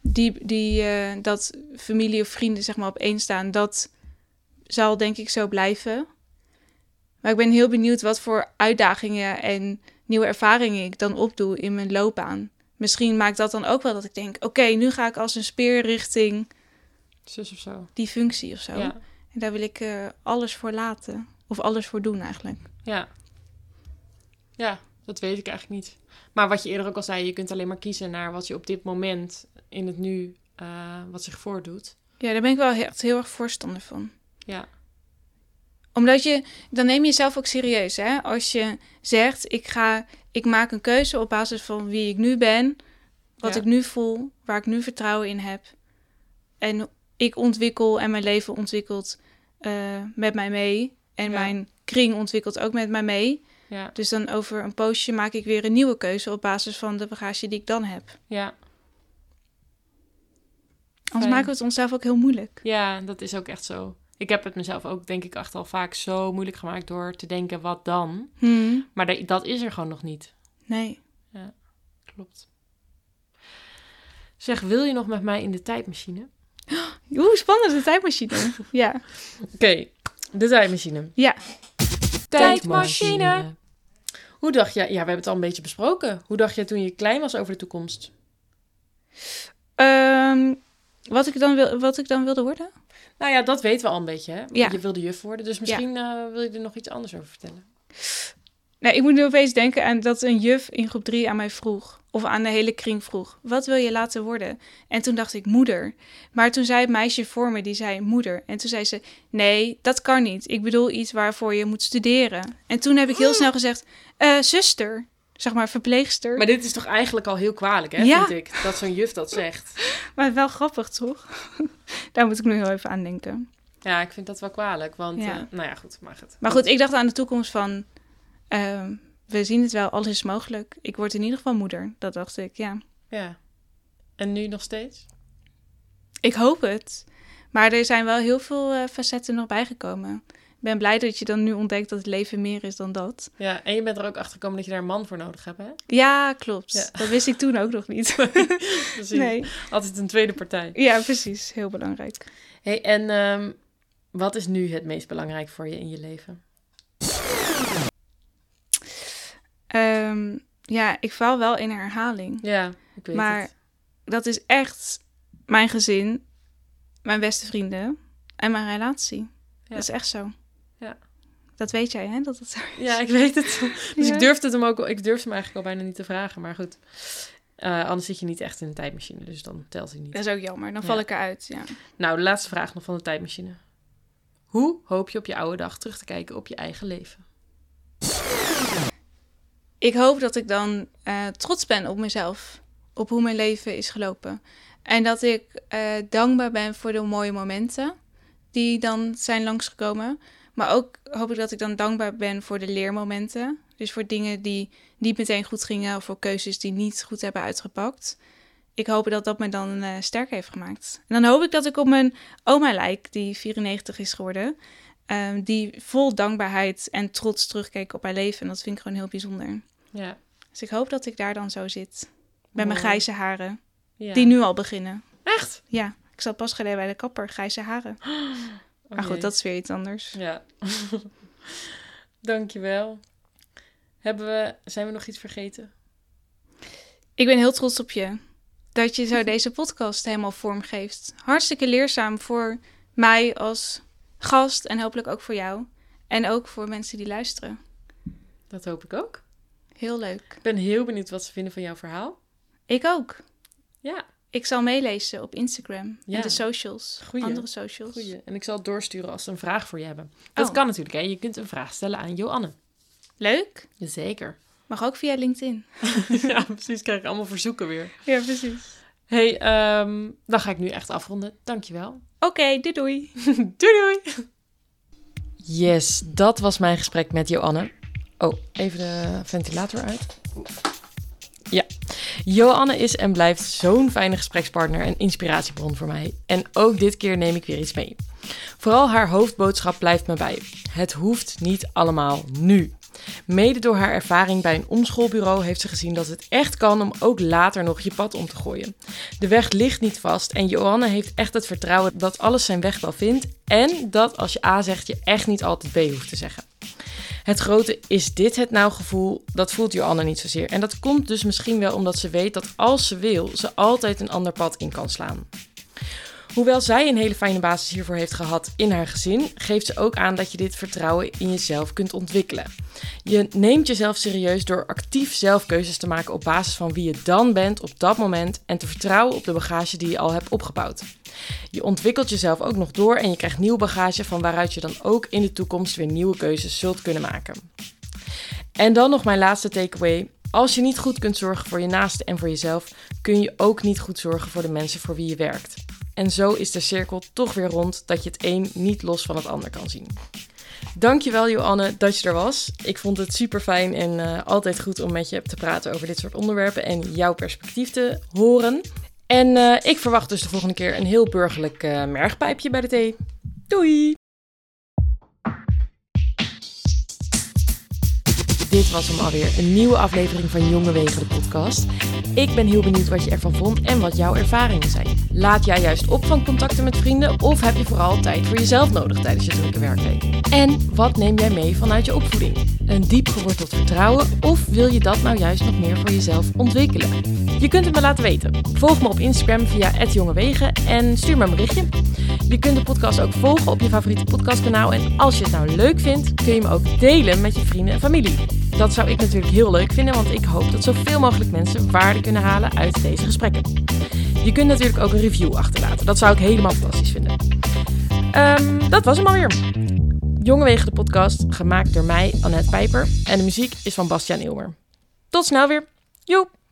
die, die, eh, dat familie of vrienden zeg maar op één staan... dat zal denk ik zo blijven. Maar ik ben heel benieuwd wat voor uitdagingen en nieuwe ervaringen ik dan opdoe in mijn loopbaan. Misschien maakt dat dan ook wel dat ik denk... oké, nu ga ik als een speer richting Zus of zo. die functie of zo. Ja. En daar wil ik eh, alles voor laten. Of alles voor doen eigenlijk. Ja. Ja, dat weet ik eigenlijk niet. Maar wat je eerder ook al zei, je kunt alleen maar kiezen naar wat je op dit moment in het nu, eh, wat zich voordoet. Ja, daar ben ik wel echt heel erg voorstander van. Ja. Omdat je, dan neem je jezelf ook serieus, hè? Als je zegt, ik ga, ik maak een keuze op basis van wie ik nu ben, wat Ja. ik nu voel, waar ik nu vertrouwen in heb. En ik ontwikkel en mijn leven ontwikkelt eh, met mij mee. En Ja. mijn kring ontwikkelt ook met mij mee. Ja. Dus dan over een poosje maak ik weer een nieuwe keuze op basis van de bagage die ik dan heb. Ja. Anders Fijn. maken we het onszelf ook heel moeilijk. Ja, dat is ook echt zo. Ik heb het mezelf ook, denk ik, echt al vaak zo moeilijk gemaakt door te denken, wat dan? Hmm. Maar dat- is er gewoon nog niet. Nee. Klopt. Zeg, wil je nog met mij in de tijdmachine? Oeh, spannend, een tijdmachine. ja. Oké, de tijdmachine. Ja. Hoe dacht jij? Ja, we hebben het al een beetje besproken. Hoe dacht jij toen je klein was over de toekomst? Ehm, wat, ik dan wil, wat ik dan wilde worden? Nou ja, dat weten we al een beetje, hè? Ja. Je wilde juf worden, dus misschien eh, wil je er nog iets anders over vertellen. Nou, ik moet nu opeens denken aan dat een juf in groep 3 aan mij vroeg. Of aan de hele kring vroeg. Wat wil je laten worden? En toen dacht ik moeder. Maar toen zei het meisje voor me, die zei moeder. En toen zei ze, nee, dat kan niet. Ik bedoel iets waarvoor je moet studeren. En toen heb ik heel snel gezegd, eh, zuster. Zeg maar, verpleegster. Maar dit is toch eigenlijk al heel kwalijk, hè, Ja. vind ik, dat zo'n juf dat zegt. Maar wel grappig, toch? Daar moet ik nu heel even aan denken. Ja, ik vind dat wel kwalijk, want, Ja. eh, nou ja, goed, maar goed. Maar goed, ik dacht aan de toekomst van... ehm, we zien het wel, alles is mogelijk. Ik word in ieder geval moeder. Dat dacht ik, ja. Ja. En nu nog steeds? Ik hoop het. Maar er zijn wel heel veel eh, facetten nog bijgekomen. Ik ben blij dat je dan nu ontdekt dat het leven meer is dan dat. Ja, en je bent er ook achter gekomen dat je daar een man voor nodig hebt, hè? Ja, klopt. Ja. Dat wist ik toen ook nog niet. Precies. nee. Altijd een tweede partij. Ja, precies. Heel belangrijk. hey, en ehm, wat is nu het meest belangrijk voor je in je leven? Ehm, ja, ik val wel in herhaling. Ja, ik weet Maar het. dat is echt mijn gezin, mijn beste vrienden en mijn relatie. Ja. Dat is echt zo. Ja. Dat weet jij, hè? Dat het zo is. Ja, ik weet het. Dus Ja. ik durfde het hem ook, ik durfde hem eigenlijk al bijna niet te vragen, maar goed. Eh, anders zit je niet echt in een tijdmachine, dus dan telt hij niet. Dat is ook jammer. Dan val ik eruit, ja. Nou, de laatste vraag nog van de tijdmachine. Hoe hoop je op je oude dag terug te kijken op je eigen leven? Ik hoop dat ik dan eh, trots ben op mezelf. Op hoe mijn leven is gelopen. En dat ik eh, dankbaar ben voor de mooie momenten die dan zijn langsgekomen. Maar ook hoop ik dat ik dan dankbaar ben voor de leermomenten. Dus voor dingen die niet meteen goed gingen of voor keuzes die niet goed hebben uitgepakt. Ik hoop dat dat me dan eh, sterk heeft gemaakt. En dan hoop ik dat ik op mijn oma lijk, die 94 is geworden, ehm, die vol dankbaarheid en trots terugkeek op haar leven. En dat vind ik gewoon heel bijzonder. Ja. Dus ik hoop dat ik daar dan zo zit. Met mijn grijze haren. ja. Die nu al beginnen. Echt? Ja, ik zat pas geleden bij de kapper, grijze haren. Oh, Maar goed, jee. dat is weer iets anders. Ja. Dankjewel. Hebben we, zijn we nog iets vergeten? Ik ben heel trots op je. Dat je zo deze podcast helemaal vormgeeft. Hartstikke leerzaam voor mij als gast en hopelijk ook voor jou. En ook voor mensen die luisteren. Dat hoop ik ook. Heel leuk. Ik ben heel benieuwd wat ze vinden van jouw verhaal. Ik ook. Ja, Ik zal meelezen op Instagram Ja. en de socials. Goeie. Andere socials. goeie. En ik zal het doorsturen als ze een vraag voor je hebben. Dat Oh. kan natuurlijk, hè. Je kunt een vraag stellen aan Joanne. Leuk. Zeker. Mag ook via LinkedIn. ja, precies. Krijg ik allemaal verzoeken weer. Ja, precies. hey, ehm, dan ga ik nu echt afronden. Dankjewel. Oké, doei doei. doei doei. Yes, dat was mijn gesprek met Joanne. Oh, even de ventilator uit. Ja, Joanne is en blijft zo'n fijne gesprekspartner en inspiratiebron voor mij. En ook dit keer neem ik weer iets mee. Vooral haar hoofdboodschap blijft me bij. Het hoeft niet allemaal nu. Mede door haar ervaring bij een omschoolbureau heeft ze gezien dat het echt kan om ook later nog je pad om te gooien. De weg ligt niet vast en Joanne heeft echt het vertrouwen dat alles zijn weg wel vindt en dat als je A zegt je echt niet altijd B hoeft te zeggen. Het grote is dit het nou gevoel, dat voelt Joanne niet zozeer. En dat komt dus misschien wel omdat ze weet dat als ze wil, ze altijd een ander pad in kan slaan. Hoewel zij een hele fijne basis hiervoor heeft gehad in haar gezin, geeft ze ook aan dat je dit vertrouwen in jezelf kunt ontwikkelen. Je neemt jezelf serieus door actief zelf keuzes te maken op basis van wie je dan bent op dat moment en te vertrouwen op de bagage die je al hebt opgebouwd. Je ontwikkelt jezelf ook nog door en je krijgt nieuw bagage van waaruit je dan ook in de toekomst weer nieuwe keuzes zult kunnen maken. En dan nog mijn laatste takeaway. Als je niet goed kunt zorgen voor je naaste en voor jezelf, kun je ook niet goed zorgen voor de mensen voor wie je werkt. En zo is de cirkel toch weer rond dat je het een niet los van het ander kan zien. Dankjewel Joanne dat je er was. Ik vond het super fijn en eh, altijd goed om met je te praten over dit soort onderwerpen en jouw perspectief te horen. En eh, ik verwacht dus de volgende keer een heel burgerlijk eh, mergpijpje bij de thee. Doei! Dit was hem alweer, een nieuwe aflevering van Jonge Wegen, de podcast. Ik ben heel benieuwd wat je ervan vond en wat jouw ervaringen zijn. Laat jij juist op van contacten met vrienden of heb je vooral tijd voor jezelf nodig tijdens je drukke werkweek? En wat neem jij mee vanuit je opvoeding? Een diep geworteld vertrouwen of wil je dat nou juist nog meer voor jezelf ontwikkelen? Je kunt het me laten weten. Volg me op Instagram via @jongewegen en stuur me een berichtje. Je kunt de podcast ook volgen op je favoriete podcastkanaal en als je het nou leuk vindt, kun je me ook delen met je vrienden en familie. Dat zou ik natuurlijk heel leuk vinden, want ik hoop dat zoveel mogelijk mensen waarde kunnen halen uit deze gesprekken. Je kunt natuurlijk ook een review achterlaten. Dat zou ik helemaal fantastisch vinden. Ehm, dat was hem alweer. Jonge Wegen de podcast, gemaakt door mij, Annette Pijper. En de muziek is van Bastiaan Ilmer. Tot snel weer. Joep!